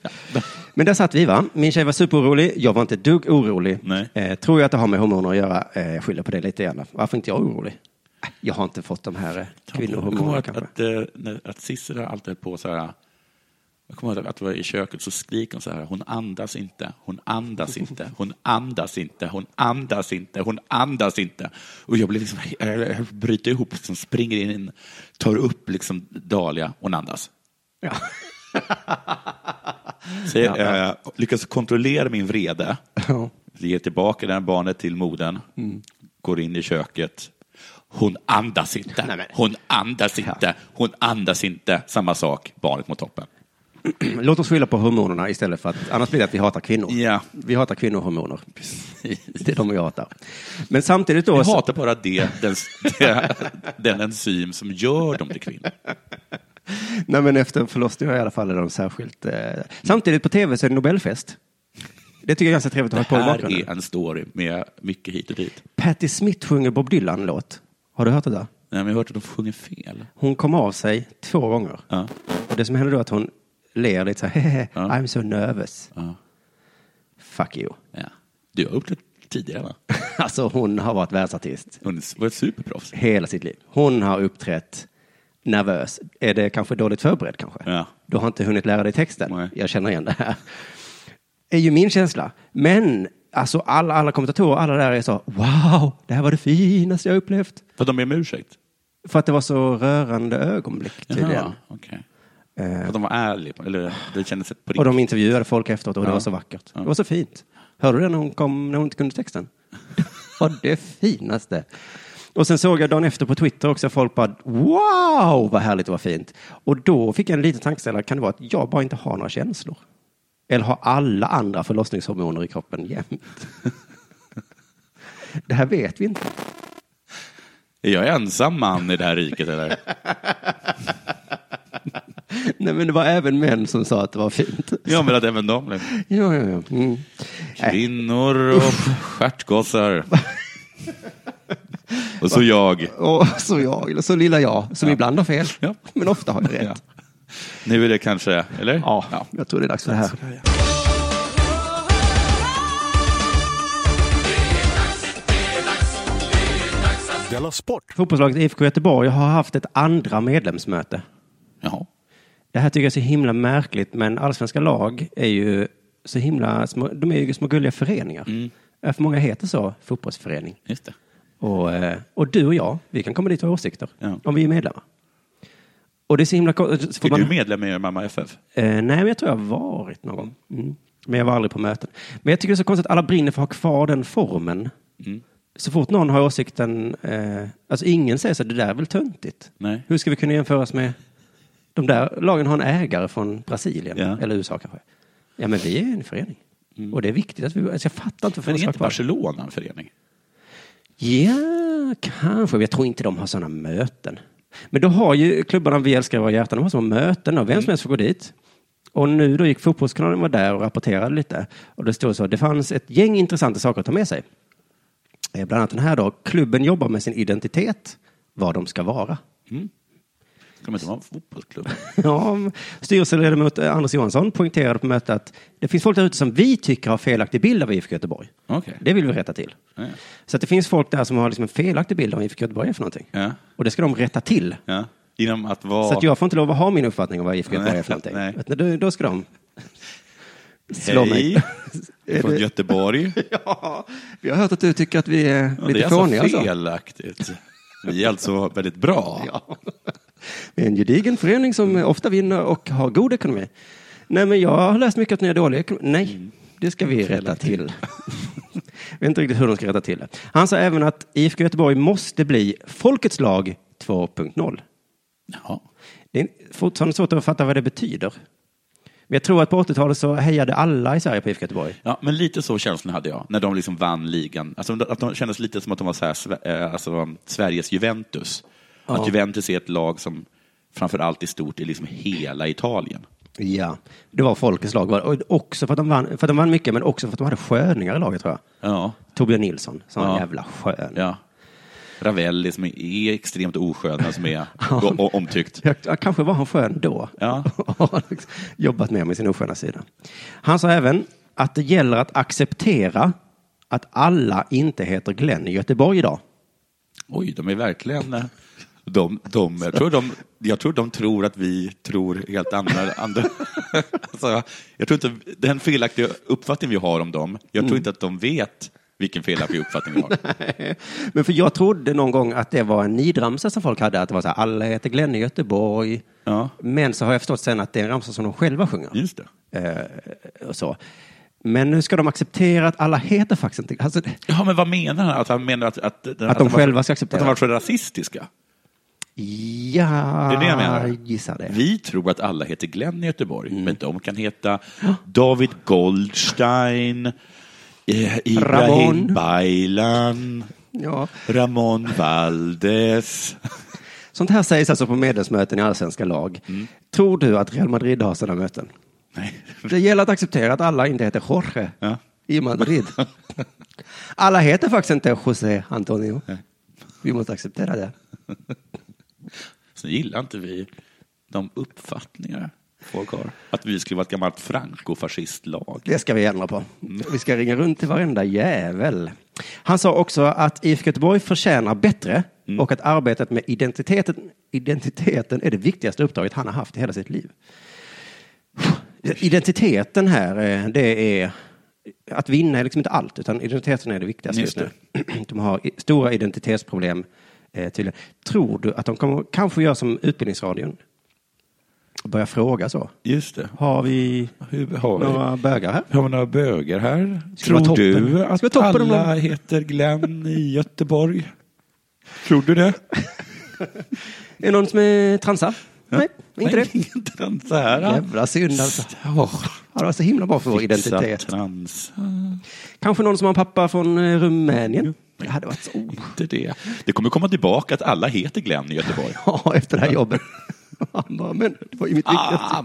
Men där satt vi va. Min tjej var superorolig. Jag var inte ett dugg orolig. Eh, tror jag att det har med hormoner att göra. Eh, jag skyller på det lite grann. Varför inte jag orolig? Jag har inte fått de här eh, kvinnohormonerna kanske. att, att, när- att Cissi har alltid höll på så här. Jag kommer ihåg att det var i köket så skriker hon så här. Hon andas inte, hon andas inte, hon andas inte, hon andas inte, hon andas inte. Och jag blir liksom, jag, jag bryter ihop, liksom, springer in, tar upp liksom Dahlia, hon andas. Ja. Så jag eh, lyckas kontrollera min vrede. Ja. Ger tillbaka det här barnet till modern. Går in i köket. Hon andas inte. Hon andas inte. Hon andas inte. Samma sak, barnet mot toppen. Låt oss skylla på hormonerna istället för att annars blir det att vi hatar kvinnor. Ja. Vi hatar kvinnohormoner. Det är de jag hatar. Men samtidigt då... Så- hatar bara det, den, den enzym som gör dem till kvinnor. Nej, men efter förlossningen i alla fall är de särskilt... Eh... Samtidigt på tv så är det Nobelfest. Det tycker jag är ganska trevligt att Det ha på i här bakgrunden. är en story med mycket hit och dit. Patti Smith sjunger Bob Dylan-låt. Har du hört det där? Nej, men jag har hört att de sjunger fel. Hon kom av sig två gånger. Ja. Och det som händer då är att hon ler lite så här, Ja. I'm so nervous. Ja. Fuck you. Ja. Du har uppträtt tidigare, va? Alltså hon har varit världsartist Hon var ett superproffs. hela sitt liv. Hon har uppträtt nervös. Är det kanske dåligt förberedd kanske? Ja. Du har inte hunnit lära dig texten? Nej. Jag känner igen det här. är ju min känsla. Men alltså alla, alla kommentatorer, alla där är så, wow, det här var det finaste jag upplevt. För de ber om ursäkt? För att det var så rörande ögonblick tydligen. Jaha, okej. För att de var ärliga? Eller det kändes på riktigt? Och de intervjuade folk efteråt och det Ja. var så vackert. Det var så fint. Hörde du det när hon kom, när hon inte kunde texten? Det var det finaste. Och sen såg jag dagen efter på Twitter också folk bara wow vad härligt och vad fint. Och då fick jag en liten tankeställare, kan det vara att jag bara inte har några känslor? Eller har alla andra förlossningshormoner i kroppen jämt? Det här vet vi inte. Är jag ensam man i det här riket eller? Nej men det var även män som sa att det var fint. Ja, men att även de blev Ja, ja, ja. Mm. kvinnor och stjärtgossar. Och så jag. Och så jag, eller så lilla jag, som ibland har fel, Ja. men ofta har jag rätt. Ja. Nu är det kanske, eller? Ja, jag tror det är dags för det här. Della Sport! Fotbollslaget IFK Göteborg har haft ett andra medlemsmöte. Jaha. Det här tycker jag är så himla märkligt, men allsvenska lag är ju så himla små, de är ju små gulliga föreningar. Mm. För många heter så, fotbollsförening. Just det. Och, eh, och du och jag, vi kan komma dit och ha åsikter Ja. om vi är medlemmar. Och det är så himla Är man- du medlem i Mamma FF? Eh, nej, men jag tror jag har varit någon gång. Mm. Men jag var aldrig på möten. Men jag tycker det är så konstigt att alla brinner för att ha kvar den formen. Mm. Så fort någon har åsikten, eh, alltså ingen säger så, det där är väl töntigt. Nej. Hur ska vi kunna jämföras med, de där lagen har en ägare från Brasilien, Ja. eller USA kanske. Ja, men vi är en förening. Och det är viktigt att vi, alltså jag fattar inte varför Men är inte. Barcelona en förening? Ja, kanske. Jag tror inte de har sådana möten. Men då har ju klubbarna Vi älskar våra hjärtan, de har sådana möten och vem som helst får gå dit. Och nu då gick Fotbollskanalen var där och rapporterade lite. Och det stod så, det fanns ett gäng intressanta saker att ta med sig. Eh, Bland annat den här då, klubben jobbar med sin identitet, vad de ska vara. Ska man inte vara en fotbollsklubb? Ja, styrelseledamot Anders Johansson poängterade på mötet att det finns folk där ute som vi tycker har felaktig bild av IFK Göteborg. Okej. Det vill vi rätta till. Ja. Så att det finns folk där som har liksom en felaktig bild av IFK Göteborg är för någonting. Ja. Och det ska de rätta till. Genom att vara... Så att jag får inte lov att ha min uppfattning om vad IFK Göteborg är för någonting. Nej. Då, ska de slå mig. Hej, från Göteborg. Ja, vi har hört att du tycker att vi är lite det är fåniga. alltså Alltså. felaktigt. Vi är alltså väldigt bra. Ja. Vi är en gedigen förening som ofta vinner och har god ekonomi. Nej, men jag har läst mycket att ni är dålig ekonomi. Nej, det ska vi rätta till. Jag vet inte riktigt hur de ska rätta till det. Han sa även att IFK Göteborg måste bli folkets lag 2.0. Jaha. Det är fortfarande svårt att fatta vad det betyder. Men jag tror att på 80-talet så hejade alla i Sverige på IFK Göteborg. Ja, men lite så känslan hade jag när de liksom vann ligan. Alltså, att de kändes lite som att de var så här, eh, alltså, Sveriges Juventus. Att Juventus är ett lag som framför allt är stort i liksom hela Italien. Ja, det var folkets lag. Och också för att de vann, för att de vann mycket, men också för att de hade sköningar i laget tror jag. Ja, Torbjörn Nilsson, som Ja. jävla skön. ja. Ravelli som är extremt oskön, men som är omtyckt. Ja, ja, kanske var han skön då. Ja. Jobbat mer med sin osköna sida. Han sa även att det gäller att acceptera att alla inte heter Glenn i Göteborg idag. Oj, de är verkligen... De, de, jag, tror de, jag tror de tror att vi tror helt andra... andra alltså, jag tror inte, den felaktiga uppfattning vi har om dem, jag tror inte att de vet vilken felaktig uppfattning vi har. Men för jag trodde någon gång att det var en nidramsa som folk hade, att det var så här, alla heter Glenn i Göteborg. Ja. Men så har jag förstått sen att det är en ramsa som de själva sjunger. Just det. Eh, och så. Men nu ska de acceptera att alla heter faktiskt inte... Alltså, Ja, men vad menar han? Att han menar att, att, att, de var- själva ska acceptera. Att de var så rasistiska? Ja, Det är det jag menar. gissar det. Vi tror att alla heter Glenn i Göteborg, men de kan heta David Goldstein, eh, Ibrahim Ramon. Baylan, Ja. Ramon Valdes. Sånt här sägs alltså på medlemsmöten i allsvenska lag. Mm. Tror du att Real Madrid har sådana möten? Nej. Det gäller att acceptera att alla inte heter Jorge Ja. i Madrid. Alla heter faktiskt inte José Antonio. Nej. Vi måste acceptera det. Så gillar inte vi de uppfattningar folk har. Att vi skulle vara ett gammalt Franco-fascistlag. Det ska vi ändra på. Vi ska ringa runt till varenda jävel. Han sa också att IFK Göteborg förtjänar bättre och att arbetet med identiteten, identiteten är det viktigaste uppdraget han har haft i hela sitt liv. Identiteten här, eh, det är att vinna är liksom inte allt, utan identiteten är det viktigaste just nu. De har stora identitetsproblem eh, tydligen. Tror du att de kommer kanske göra som Utbildningsradion? Börja fråga så. Just det. Har vi Hur har vi? några bögar här? Har vi några bögar här? Det Tror du att det alla heter Glenn i Göteborg? Tror du det? Är det någon som är transa? Nej, inte det. Inte den så här. Jävla synd alltså. Ja, det var så himla bra för vår identitet. Trans. Kanske någon som har en pappa från eh, Rumänien? Det hade varit så... Inte det. Det kommer komma tillbaka att alla heter Glenn i Göteborg. Ja, efter det här jobbet. Men det var ju mitt viktigaste. Ah,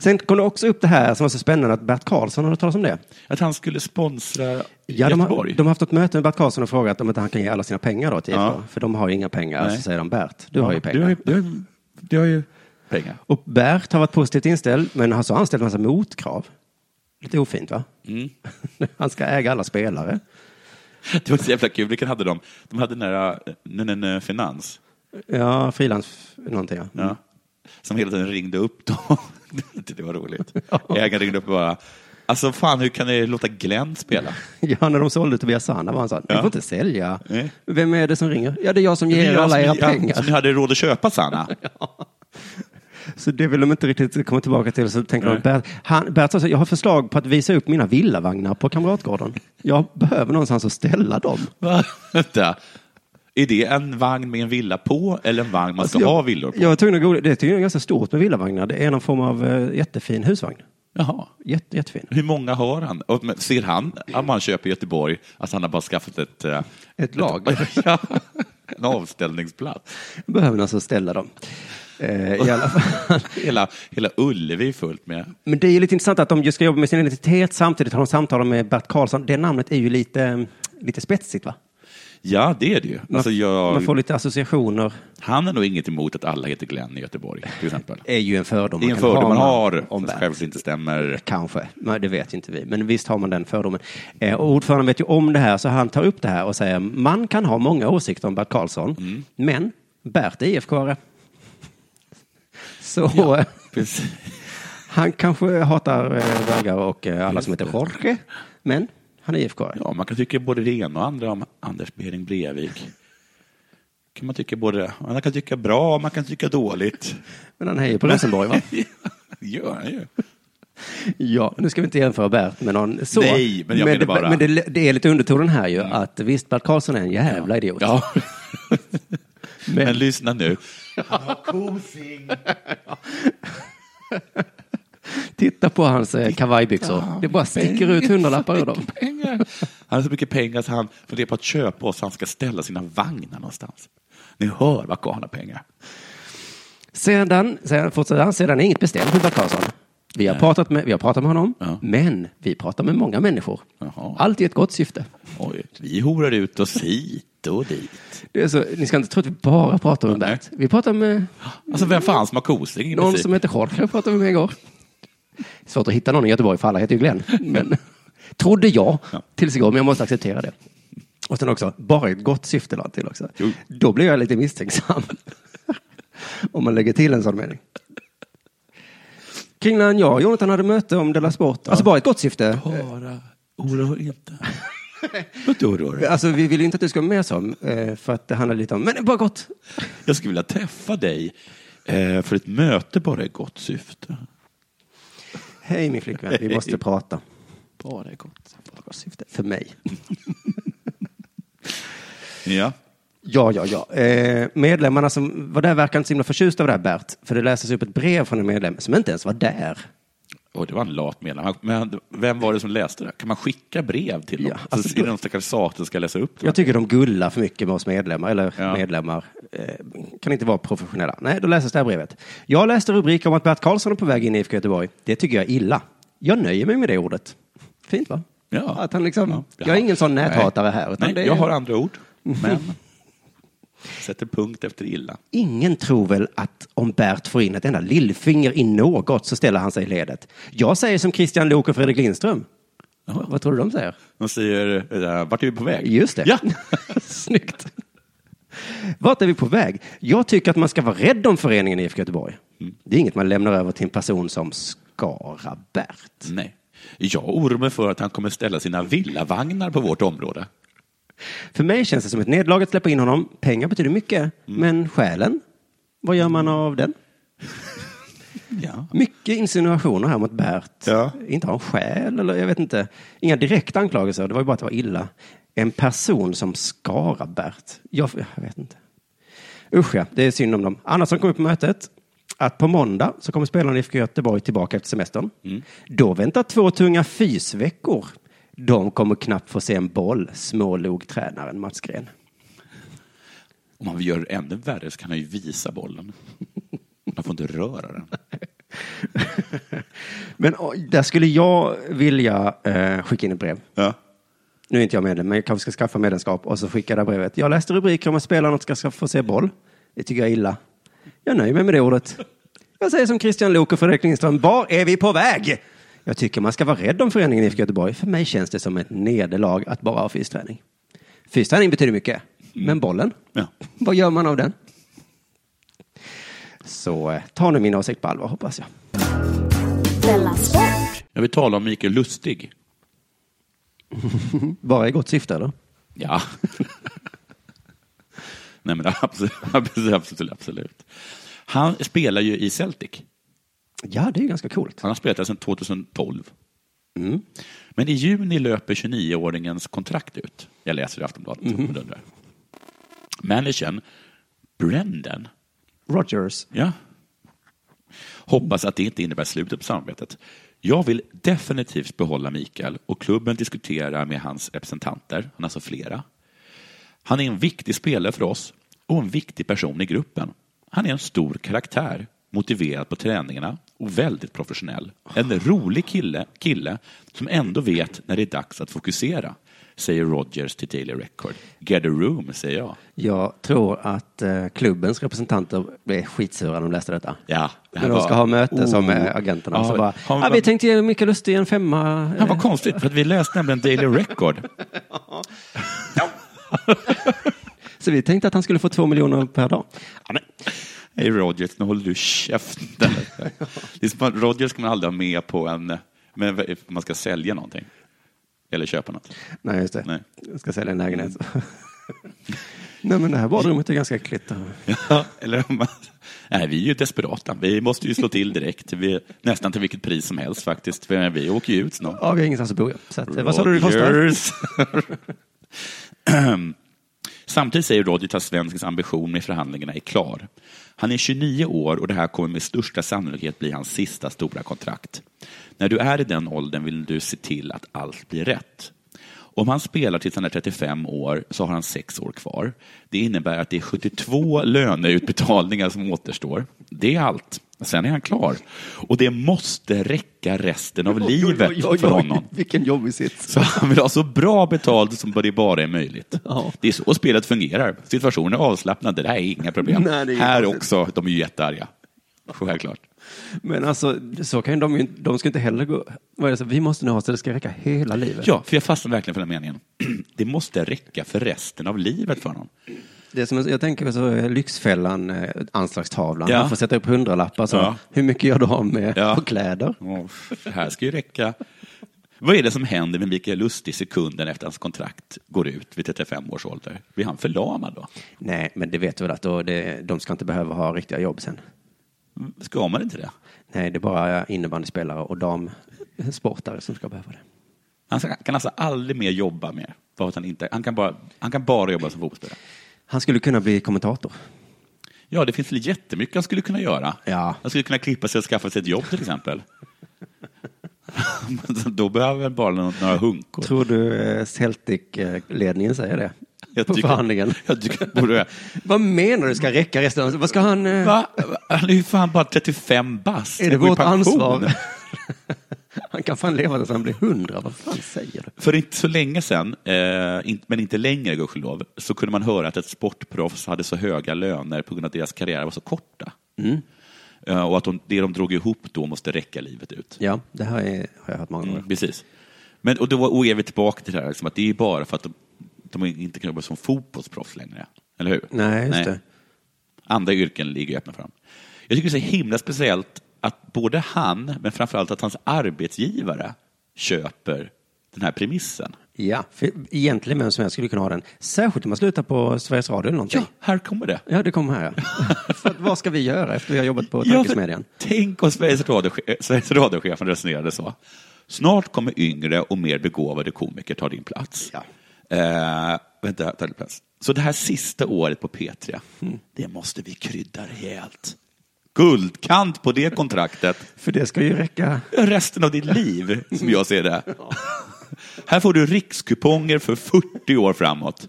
Sen kom det också upp det här som var så spännande att Bert Karlsson hade talat om det. att han skulle sponsra Ja, de, har, de har haft ett möte med Bert Karlsson och frågat om inte han kan ge alla sina pengar då till IFK. Ja. För de har ju inga pengar. Nej. Så säger de Bert, du har ju pengar. Du har ju, du har, ju- du har ju pengar. Och Bert har varit positivt inställd, men har så anställt en massa motkrav. Lite ofint va? Mm. Han ska äga alla spelare. Det var så jävla kul. Vilken hade de? De hade den där uh, n- Finans. Ja, frilans någonting ja. Ja. Som hela tiden ringde upp dem. det var roligt. Ägaren ringde upp och bara, alltså fan hur kan ni låta Glenn spela? Ja, när de sålde Tobias Sana var han så här, ni Ja. får inte sälja. Nej. Vem är det som ringer? Ja, det är jag som ger er jag alla som- era ja, pengar. Som ni hade råd att köpa Sanna. Så det vill de inte riktigt komma tillbaka till. Så tänker de. Bert, han, Bert sa jag har förslag på att visa upp mina villavagnar på Kamratgården. Jag behöver någonstans att ställa dem. Vänta. Är det en vagn med en villa på eller en vagn man ska Alltså, jag, ha villor på? Jag att googla. Det är ganska stort med villavagnar. Det är någon form av eh, jättefin husvagn. Jaha. Jätte, jättefin. Hur många har han? Och, ser han, om man köper i Göteborg, att han har bara skaffat ett... eh, Ett lager. ja, en avställningsplats. Behöver alltså ställa dem. Eh, i alla fall. Hela, hela Ullevi är fullt med. Men det är ju lite intressant att de just ska jobba med sin identitet samtidigt har de samtal med Bert Karlsson. Det namnet är ju lite, lite spetsigt va? Ja, det är det ju. Alltså, jag, Man får lite associationer. Han är nog inget emot att alla heter Glenn i Göteborg, till exempel. är ju en fördom Det är en fördom ha man har, om som Bert. själv inte stämmer. Kanske, men det vet inte vi. Men visst har man den fördomen. Eh, och ordföranden vet ju om det här, så han tar upp det här och säger man kan ha många åsikter om Bert Karlsson, Mm. men Bert är IFK-are. Så eh, Precis. han kanske hatar eh, bögar och eh, alla som heter Jorge, men han är IFK-are. Ja, man kan tycka både det ena och andra om Anders Behring Breivik. Kan man tycka både, man kan tycka bra, man kan tycka dåligt. Men han hejar på Rosenborg, va? gör han ju. Ja, nu ska vi inte jämfra Bert med någon så. Nej, men jag menar det, bara- men det, det är lite undertonen här ju, att visst, Bert Karlsson är en jävla idiot. Ja. Men- Men, lyssna nu. Titta på hans eh, kavajbyxor. det bara sticker ut hundralappar ur dem. Pengar. Han har så mycket pengar så han funderar på att köpa oss, han ska ställa sina vagnar någonstans. Ni hör vad karln har pengar. Sedan, sedan, fortsätter han, sedan är inget bestämt med Bert Karlsson. Vi har, Nej. pratat med, vi har pratat med honom, Ja. men vi pratar med många människor. Jaha. Allt i ett gott syfte. Oj, vi horar ut oss hit och dit. Det är så, ni ska inte tro att vi bara pratar med Nej. Bert. Vi pratar med Alltså vem fan som har kosing? någon princip? som heter Jorge, pratade vi med igår. Svårt att hitta någon i Göteborg, för alla heter ju Glenn. Men, trodde jag Ja. tills igår, men jag måste acceptera det. Och sen också, bara ett gott syfte lade han till också. Jo. Då blir jag lite misstänksam. Om man lägger till en sån mening. Kring när jag och Jonathan hade möte om Della Sport, alltså bara ett gott syfte. Bara oroa inte. Inte oroa Alltså vi vill inte att du ska vara med som, eh, för att det handlar lite om, men det är bara gott. Jag skulle vilja träffa dig eh, för ett möte bara i gott syfte. Hej min flickvän, vi måste prata. Bara i gott. Bara gott syfte. För mig. Ja. Ja, ja, ja. Eh, medlemmarna som var där verkar inte så himla förtjusta av det här Bert. För det läses upp ett brev från en medlem som inte ens var där. Och det var en lat medlem. Men vem var det som läste det? Kan man skicka brev till dem? Ja, alltså så är det någon stackars sak som ska läsa upp det? Jag tycker de gullar för mycket med oss medlemmar, eller Ja. medlemmar. Eh, kan inte vara professionella. Nej, då läses det här brevet. Jag läste rubriker om att Bert Karlsson är på väg in i IFK Göteborg. Det tycker jag är illa. Jag nöjer mig med det ordet. Fint va? Ja. Att han liksom, Ja. Jag är ingen sån näthatare här. Nej, är, jag har andra ord. Men sätter punkt efter illa. Ingen tror väl att om Bert får in ett enda lillfinger i något så ställer han sig i ledet. Jag säger som Christian Lok och Fredrik Lindström. Jaha. Vad tror du de säger? De säger, eh, vart är vi på väg? Just det. Ja. Snyggt. Vart är vi på väg? Jag tycker att man ska vara rädd om föreningen IFK Göteborg. Det är inget man lämnar över till en person som Skara-Bert. Nej. Jag oroar mig för att han kommer ställa sina villavagnar på vårt område. För mig känns det som ett nederlag att släppa in honom. Pengar betyder mycket, Mm. men själen, vad gör man av den? Ja. Mycket insinuationer här mot Bert. Ja. Inte har en själ, eller jag vet inte. Inga direkta anklagelser, det var ju bara att det var illa. En person som skara Bert. Jag, jag vet inte. Usch ja, det är synd om dem. Annars som kom upp på mötet, att på måndag så kommer spelarna i IFK Göteborg tillbaka efter semestern. Då väntar två tunga fysveckor. De kommer knappt få se en boll, smålog tränaren Mats Gren. Om man vill göra det ännu värre så kan han ju visa bollen. Man får inte röra den. Men där skulle jag vilja eh, skicka in ett brev. Ja. Nu är inte jag medlem, men jag kanske ska skaffa medlemskap och så skicka det här brevet. Jag läste rubriker om att spelarna ska, ska få se boll. Det tycker jag är illa. Jag nöjer mig med det ordet. Jag säger som Christian Lok och Fredrik Lindström, var är vi på väg? Jag tycker man ska vara rädd om föreningen IFK Göteborg. För mig känns det som ett nederlag att bara ha fysträning. Fysträning betyder mycket, men bollen, Ja. vad gör man av den? Så eh, ta nu min åsikt på allvar, hoppas jag. Jag vill tala om Mikael Lustig. Bara i gott syfte, eller? Ja. Nej men absolut, absolut, absolut, absolut. Han spelar ju i Celtic. Ja, det är ganska coolt. Han har spelat där sedan 2012. Mm. Men i juni löper 29-åringens kontrakt ut. Jag läser i Aftonbladet. undrar. Managern, Brendan, Rogers. ja. hoppas att det inte innebär slutet på samarbetet. Jag vill definitivt behålla Mikael och klubben diskuterar med hans representanter, han har alltså flera. Han är en viktig spelare för oss och en viktig person i gruppen. Han är en stor karaktär, motiverad på träningarna och väldigt professionell. En rolig kille, kille som ändå vet när det är dags att fokusera, säger Rogers till Daily Record. Get a room, säger jag. Jag tror att eh, klubbens representanter blev skitsura när de läste detta. Ja, det När de ska ha möte som med agenterna. Ja, så bara, har- ah, vi tänkte ge Mikael Lustig en femma. Ja, vad konstigt, för att vi läste nämligen Daily Record. Så vi tänkte att han skulle få två miljoner per dag. Ja, Hej Rogers, nu håller du käften. Det är som att Rogers ska man aldrig ha med på en, men man ska sälja någonting. Eller köpa något. Nej, just det. Nej. Jag ska sälja en lägenhet. Nej, men det här badrummet är ganska äckligt. Ja, eller man, nej, vi är ju desperata. Vi måste ju slå till direkt. Vi, nästan till vilket pris som helst faktiskt. För vi åker ju ut snart. Ja, vi har ingenstans att bo. Så att, vad sa du det kostar? Samtidigt säger Rogers att svenskens ambition med förhandlingarna är klar. Han är 29 år och det här kommer med största sannolikhet bli hans sista stora kontrakt. När du är i den åldern vill du se till att allt blir rätt. Om han spelar tills han är 35 år så har han sex år kvar. Det innebär att det är 72 löneutbetalningar som återstår. Det är allt. Sen är han klar. Och det måste räcka resten av livet för honom. Vilken jobbig sits. Så han vill ha så bra betalt som det bara är möjligt. Ja. Det är så spelet fungerar. Situationen är avslappnad, det där är inga problem. Nej, är Här också, de är ju jättearga. Självklart. Men alltså, så kan de ju de ska inte heller gå... Vad är det, vi måste nu ha så det ska räcka hela livet. Ja, för jag fastnar verkligen för den meningen. Det måste räcka för resten av livet för honom. Det är som, jag tänker så eh, Lyxfällan, eh, anslagstavlan. Ja. Man får sätta upp hundralappar. Så. Ja. Hur mycket gör du av med Ja. på kläder? Åh, det här ska ju räcka. Vad är det som händer med Mikael Lustig sekunden efter hans kontrakt går ut vid 35 års ålder? Blir han förlamad då? Nej, men det vet du väl att då, det, de ska inte behöva ha riktiga jobb sen. Ska man inte det? Nej, det är bara innebandyspelare och damsportare som ska behöva det. Han kan alltså aldrig mer jobba mer. För att han, inte, han, kan bara, han kan bara jobba som fotbollsspelare. Han skulle kunna bli kommentator. Ja, det finns väl jättemycket han skulle kunna göra. Ja. Han skulle kunna klippa sig och skaffa sig ett jobb till exempel. Då behöver han bara några hunkor. Tror du eh, Celtic-ledningen säger det? Jag på tycker- förhandlingen. Jag tycker borde... Vad menar du ska räcka resten av... Vad ska han... eh, Va? Han är ju fan bara 35 bast. Är det vårt ansvar? han kan fan leva tills han blir hundra. Vad fan säger du? För inte så länge sedan, eh, in, men inte längre gudskelov, så kunde man höra att ett sportproffs hade så höga löner på grund av att deras karriärer var så korta. Eh, och att de, det de drog ihop då måste räcka livet ut. Ja, det här är, har jag hört många gånger. Mm, precis. Men, och då och är vi tillbaka till det här, liksom, att det är bara för att de, de inte kan jobba som fotbollsproffs längre. Eller hur? Nej, just det. Andra yrken ligger öppna för dem. Jag tycker det är så himla speciellt att både han, men framförallt att hans arbetsgivare köper den här premissen. Ja, för egentligen vem som helst skulle kunna ha den. Särskilt om man slutar på Sveriges Radio eller någonting. Ja, här kommer det. Ja, det kommer här. ja. för vad ska vi göra efter vi har jobbat på Ja, Tankesmedjan? tänk om Sveriges, Radio, Sveriges radiochefen resonerade så. Snart kommer yngre och mer begåvade komiker ta din plats. Ja. Eh, vänta, ta din plats. Så det här sista året på P3, Mm. det måste vi krydda rejält. Guldkant på det kontraktet För det ska ju räcka. resten av ditt liv, som jag ser det. Här får du rikskuponger för 40 år framåt.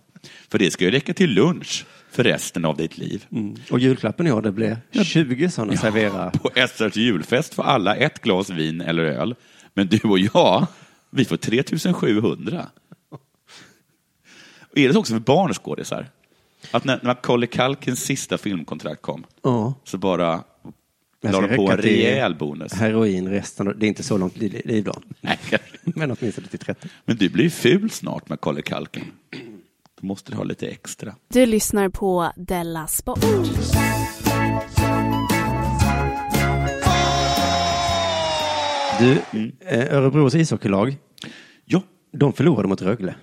För det ska ju räcka till lunch för resten av ditt liv. Och julklappen i år, det blir 20 sådana servera. På SRs julfest får alla ett glas vin eller öl. Men du och jag, vi får 3700. Och är det så också för barnskådisar? Att när, när Macaulay Culkins sista filmkontrakt kom, Ja. så bara la de på en rejäl bonus. Heroin resten det är inte så långt li- liv då. Nej, Men åtminstone till 30. Men du blir ful snart, Macaulay Culkin. Då måste du ha lite extra. Du lyssnar på Della Sport. Du, Mm. eh, Örebros ishockeylag, Ja, de förlorade mot Rögle.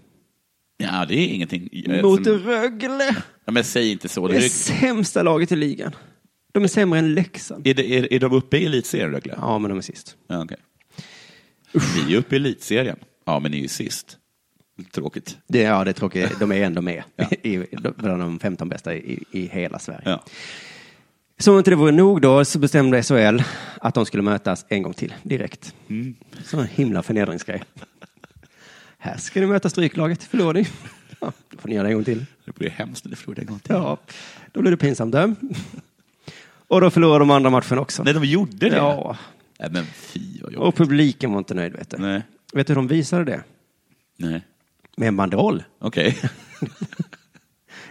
ja det är ingenting. Mot som- Rögle! Ja, men säg inte så. Det Det är är, sämsta laget i ligan. De är sämre än Leksand. är, det, är, är de uppe i elitserien, Rögle? Ja, men de är sist. Ja, okej. Vi är uppe i elitserien. Ja, men ni är ju sist. Tråkigt. Det, ja, det är tråkigt. De är ändå med i, bland de 15 bästa i, i hela Sverige. Ja. Som om inte det vore nog då så bestämde SHL att de skulle mötas en gång till direkt. Mm. Sån en himla förnedringsgrej. Här ska ni möta Stryklaget, förlorar ni? Ja, då får ni göra det en gång till. Det blir hemskt när du förlorar en gång till. Ja, då blir det pinsamt. Och då förlorar de andra matchen också. Nej, de gjorde det? Ja, Nej, men fy vad och jobbigt. publiken var inte nöjd vet du. Nej. Vet du hur de visade det? Nej. Med en banderoll. Okej.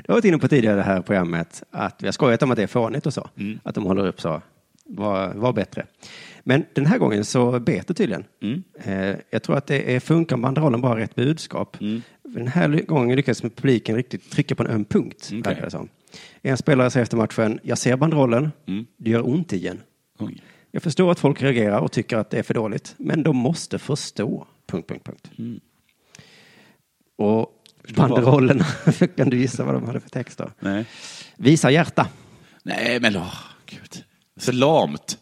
Jag har varit inne på tidigare det här programmet att vi har skojat om att det är fånigt och så. Mm. Att de håller upp så. Var, var bättre. Men den här gången så bet det tydligen. Mm. Eh, jag tror att det är funkar banderollen bara rätt budskap. Mm. Den här gången lyckades publiken riktigt trycka på en öm punkt. Okej. verkar det som. En spelare säger efter matchen, jag ser banderollen, Mm. det gör ont igen. Oj. Jag förstår att folk reagerar och tycker att det är för dåligt, men de måste förstå. Punkt, punkt, punkt. Mm. Och banderollerna, kan du gissa vad de hade för text då? Nej. Visa hjärta. Nej, men åh, gud. Så lamt.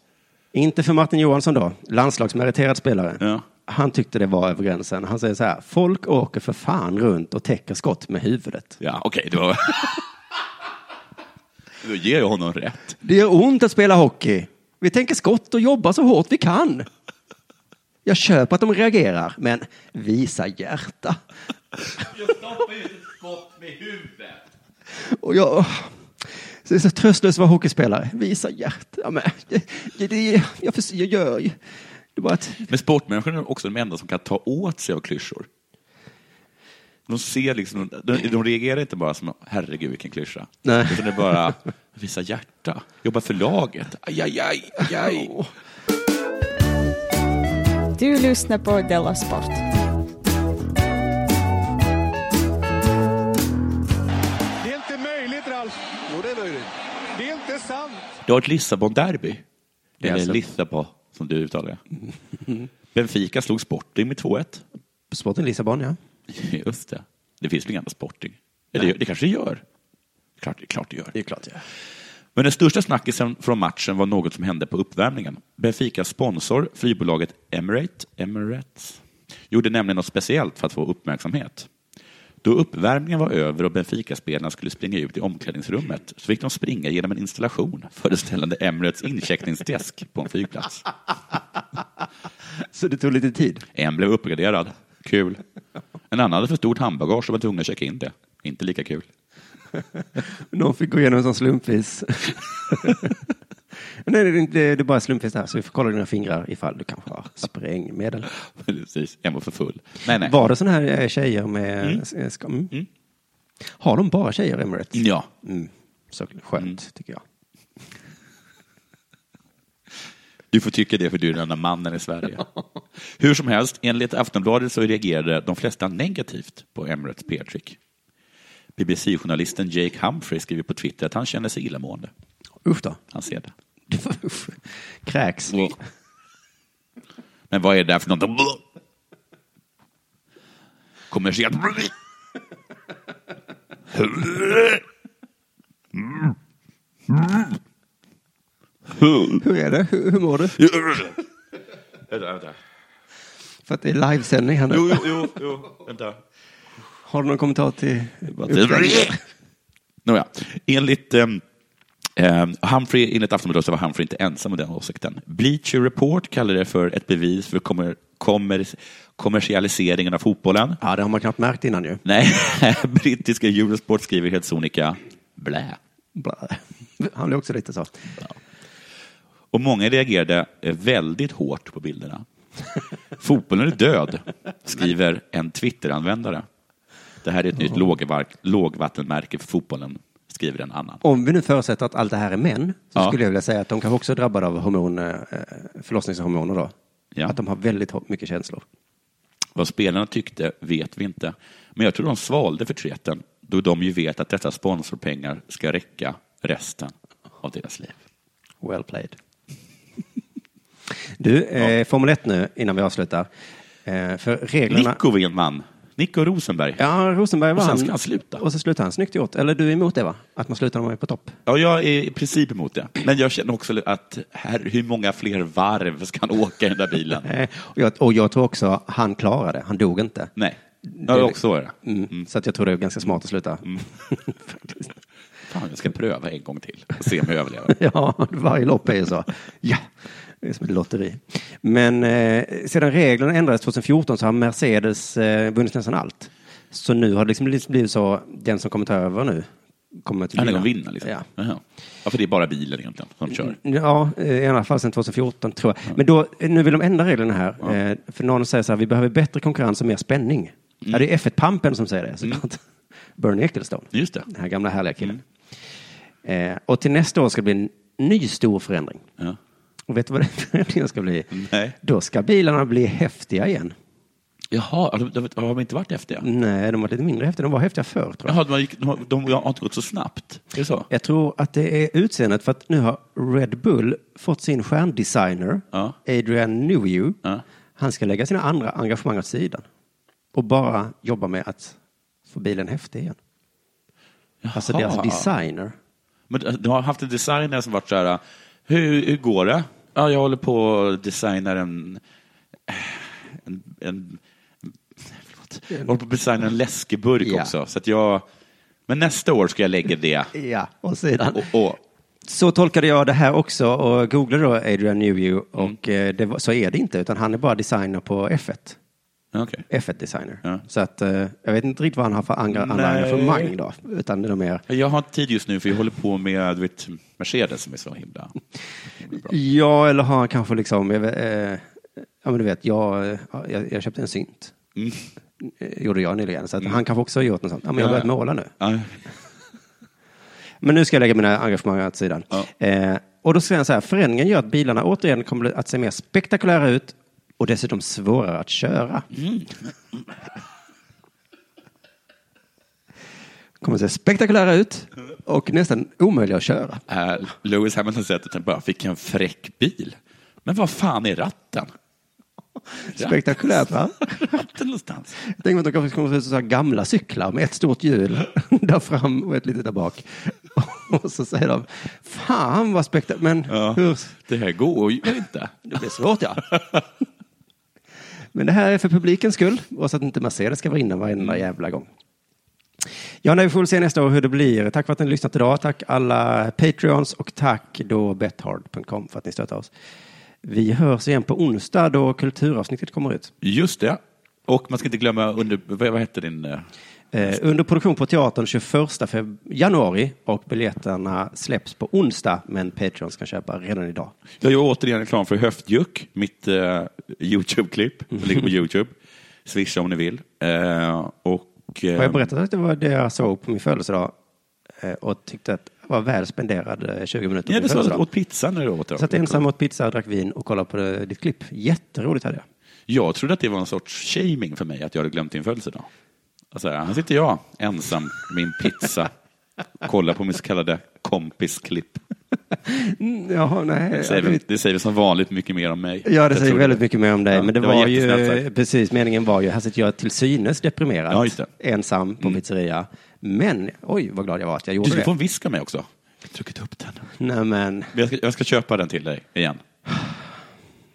Inte för Martin Johansson då, landslagsmeriterad spelare. Ja. Han tyckte det var över gränsen. Han säger så här, folk åker för fan runt och täcker skott med huvudet. Ja, okej, det var... Då ger jag honom rätt. Det gör ont att spela hockey. Vi tänker skott och jobbar så hårt vi kan. Jag köper att de reagerar, men visa hjärta. Jag stoppar ju ett skott med huvudet. Och jag... Så det är så tröstlöst att vara hockeyspelare. Visa hjärta. Ja, men, det, det, det, jag, förs- jag gör ju... Det är bara att... Men sportmänniskorna är också de enda som kan ta åt sig av klyschor. De ser liksom, de, de reagerar inte bara som herregud vilken klyscha. Nej. Utan det är bara visa hjärta, jobba för laget. Aj, aj, aj, aj, aj. Du lyssnar på Della Sport. Det är inte möjligt, Ralf. Jo, det är möjligt. Det är inte sant. Det har ett Lissabon-derby. Det är Lissabon, som du uttalar det. Benfica slog Sporting med 2-1. Sporten Lissabon, ja. Just det. Det finns väl inga andra Sporting? Eller det kanske det gör? Klart, det klart det gör. Det är klart, ja. Men den största snackisen från matchen var något som hände på uppvärmningen. Benficas sponsor, flygbolaget Emirate, Emirates, gjorde nämligen något speciellt för att få uppmärksamhet. Då uppvärmningen var över och Benfica-spelarna skulle springa ut i omklädningsrummet så fick de springa genom en installation föreställande Emirates incheckningsdesk på en flygplats. Så det tog lite tid. En blev uppgraderad. Kul. En annan hade för stort handbagage och var tvungen att checka in det. Inte lika kul. Någon fick gå igenom som slumpvis. Nej, det är, inte, det är bara slumpvis här, så vi får kolla dina fingrar ifall du kanske har sprängmedel. Precis, en var för full. Nej, nej. Var det sådana här eh, tjejer med... Mm. eh, Mm. Mm. Har de bara tjejer, Emirates? Ja. Mm. Så skönt, Mm. tycker jag. Du får tycka det för du är den enda mannen i Sverige. Hur som helst, enligt Aftonbladet så reagerade de flesta negativt på Emirates PR-trick. BBC-journalisten Jake Humphrey skriver på Twitter att han känner sig illamående. Usch då. Han ser det. Kräks. Men vad är det där för något? Kommersiellt. Hur är det? Hur, hur mår du? Vänta, vänta. För att det är livesändning här nu. Jo, jo, jo, vänta. Har du någon kommentar till Nåja, enligt eh, eh, Humphrey, enligt Aftonbladet så var Humphrey inte ensam om den åsikten. Bleacher Report kallar det för ett bevis för kommer, kommer, kommersialiseringen av fotbollen. Ja, det har man knappt märkt innan ju. Nej, brittiska Eurosport skriver helt sonika blä. Blä. Han är också lite så. Och många reagerade eh, väldigt hårt på bilderna. Fotbollen är död, skriver en Twitter-användare. Det här är ett nytt lågvattenmärke för fotbollen, skriver en annan. Om vi nu förutsätter att allt det här är män, så Ja. skulle jag vilja säga att de kanske också är drabbade av hormon, eh, förlossningshormoner då. Ja. Att de har väldigt mycket känslor. Vad spelarna tyckte vet vi inte. Men jag tror de svalde förtreten, då de ju vet att dessa sponsorpengar ska räcka resten av deras liv. Well played. Du, eh, Formel 1 nu innan vi avslutar. Eh, för reglerna... Nico Winman, Nico Rosenberg. Ja, Rosenberg Och sen vann. ska han sluta. Och så slutar han. Snyggt gjort. Eller du är emot det va? Att man slutar när man är på topp? Ja, jag är i princip emot det. Men jag känner också att här, hur många fler varv ska han åka i den där bilen? Eh, och, jag, och jag tror också han klarade det. Han dog inte. Nej, ja, också var det. Mm. Så att jag tror det är ganska smart att sluta. Faktiskt. Fan, jag ska pröva en gång till och se om jag överlever. Ja, varje lopp är ju så. Ja, det är som ett lotteri. Men eh, sedan reglerna ändrades 2014 så har Mercedes eh, vunnit nästan allt. Så nu har det liksom blivit så, den som kommer ta över nu kommer att vinna. de vinna liksom? Ja. Jaha. ja, för det är bara bilen egentligen som kör. Ja, eh, i alla fall sedan 2014 tror jag. Men då, eh, nu vill de ändra reglerna här. Eh, För någon säger så här, vi behöver bättre konkurrens och mer spänning. Ja, det är F1-pampen som säger det såklart. Bernie Ecclestone. Just det. Den här gamla härliga killen. Eh, och till nästa år ska det bli en ny stor förändring. Ja. Och vet du vad den förändringen ska bli? Nej. Då ska bilarna bli häftiga igen. Jaha, de, de, har de inte varit häftiga? Nej, de var lite mindre häftiga. De var häftiga förr, tror jag. Jaha, de, gick, de, har- de har inte gått så snabbt? Är det så? Jag tror att det är utseendet för att nu har Red Bull fått sin stjärndesigner, Ja. Adrian Newey. Ja. Han ska lägga sina andra engagemang åt sidan och bara jobba med att få bilen häftig igen. Alltså Jaha. deras designer. Men de- de har haft en designer som varit så här, hur, hur går det? Ja, jag håller på att designa en... en, en förlåt. Jag håller på att designa en läskeburk Ja. också. Så att jag, men nästa år ska jag lägga det. Ja, åt sidan. Och, och, Så tolkade jag det här också och googlade då Adrian Newey Mm. och eh, det så är det inte utan han är bara designer på F1. Okej. F1-designer. Ja. Så att eh, jag vet inte riktigt vad han har för engagemang då. Utan det är mer, Jag har inte tid just nu för jag håller på med du vet, Mercedes som är så himla... himla bra. ja eller har han kanske liksom, eh, ja men du vet, jag, eh, jag, jag köpte en synt. Mm. Eh, Gjorde jag nyligen. Så att han kanske också har gjort något sånt. Ja men jag har Ja, börjat ja. måla nu. Ja. Men nu ska jag lägga mina engagemang åt sidan. Ja. Eh, och då säger han så här, förändringen gör att bilarna återigen kommer att se mer spektakulära ut och dessutom svårare att köra. Kommer att se spektakulära ut och nästan omöjliga att köra. Äh, Lewis Hamilton säger att han bara fick en fräck bil. Men vad fan är ratten? Spektakulärt va? Ratten någonstans? Jag tänker att de kanske kommer att se ut gamla cyklar med ett stort hjul där fram och ett litet där bak. Och så säger de, fan vad spektakulärt, men Ja. hur? Det här går ju inte. Det blir svårt ja. Men det här är för publikens skull och så att inte Mercedes ska vinna varenda jävla gång. Ja, nej, vi får väl se nästa år hur det blir. Tack för att ni lyssnat idag. Tack alla Patreons och tack då bethard.com för att ni stöttar oss. Vi hörs igen på onsdag då kulturavsnittet kommer ut. Just det. Och man ska inte glömma under, vad, vad hette din... eh, Eh, under produktion på teatern 21 feb- januari och biljetterna släpps på onsdag men Patreons kan köpa redan idag. Jag gör återigen reklam för Höftjuck, mitt eh, YouTube-klipp. som ligger på YouTube. Swisha om ni vill. Eh, och, eh, Har jag berättat att det var det jag såg på min födelsedag eh, och tyckte att det var väl spenderade 20 minuter Ja, det sa du åt pizza när du åt det. Satt ensam åt pizza, drack vin och kollade på det, ditt klipp. Jätteroligt hade jag. Jag trodde att det var en sorts shaming för mig, att jag hade glömt din födelsedag. Alltså, här sitter jag ensam med min pizza, kollar på min så kallade kompisklipp. Jaha, nej. Det säger, väl, det säger som vanligt mycket mer om mig. Ja, det Jag säger väldigt mycket mer om dig. Ja, men det, det var, var ju, precis, meningen var ju, här sitter jag till synes deprimerad, Ja, det. Mm. ensam på pizzeria. Men, oj vad glad jag var att jag Du gjorde ska få en det. viska mig också. Jag har druckit upp den. Nej, men, Men Jag ska, jag ska köpa den till dig igen.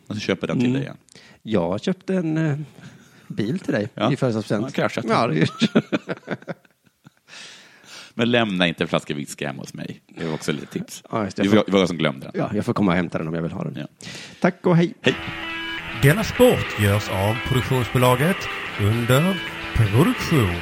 Jag ska köpa den till Mm. dig igen. jag köpte en eh, bil till dig Ja. i födelsedagspresent. Ja, kraschat. Ja, det Men lämna inte en flaska whisky hemma hos mig. Det var också lite tips. Ja, just det. Det var det var jag som glömde den. ja, jag får komma och hämta den om jag vill ha den. Ja. Tack och hej. Hej. Denna sport görs av produktionsbolaget under produktion.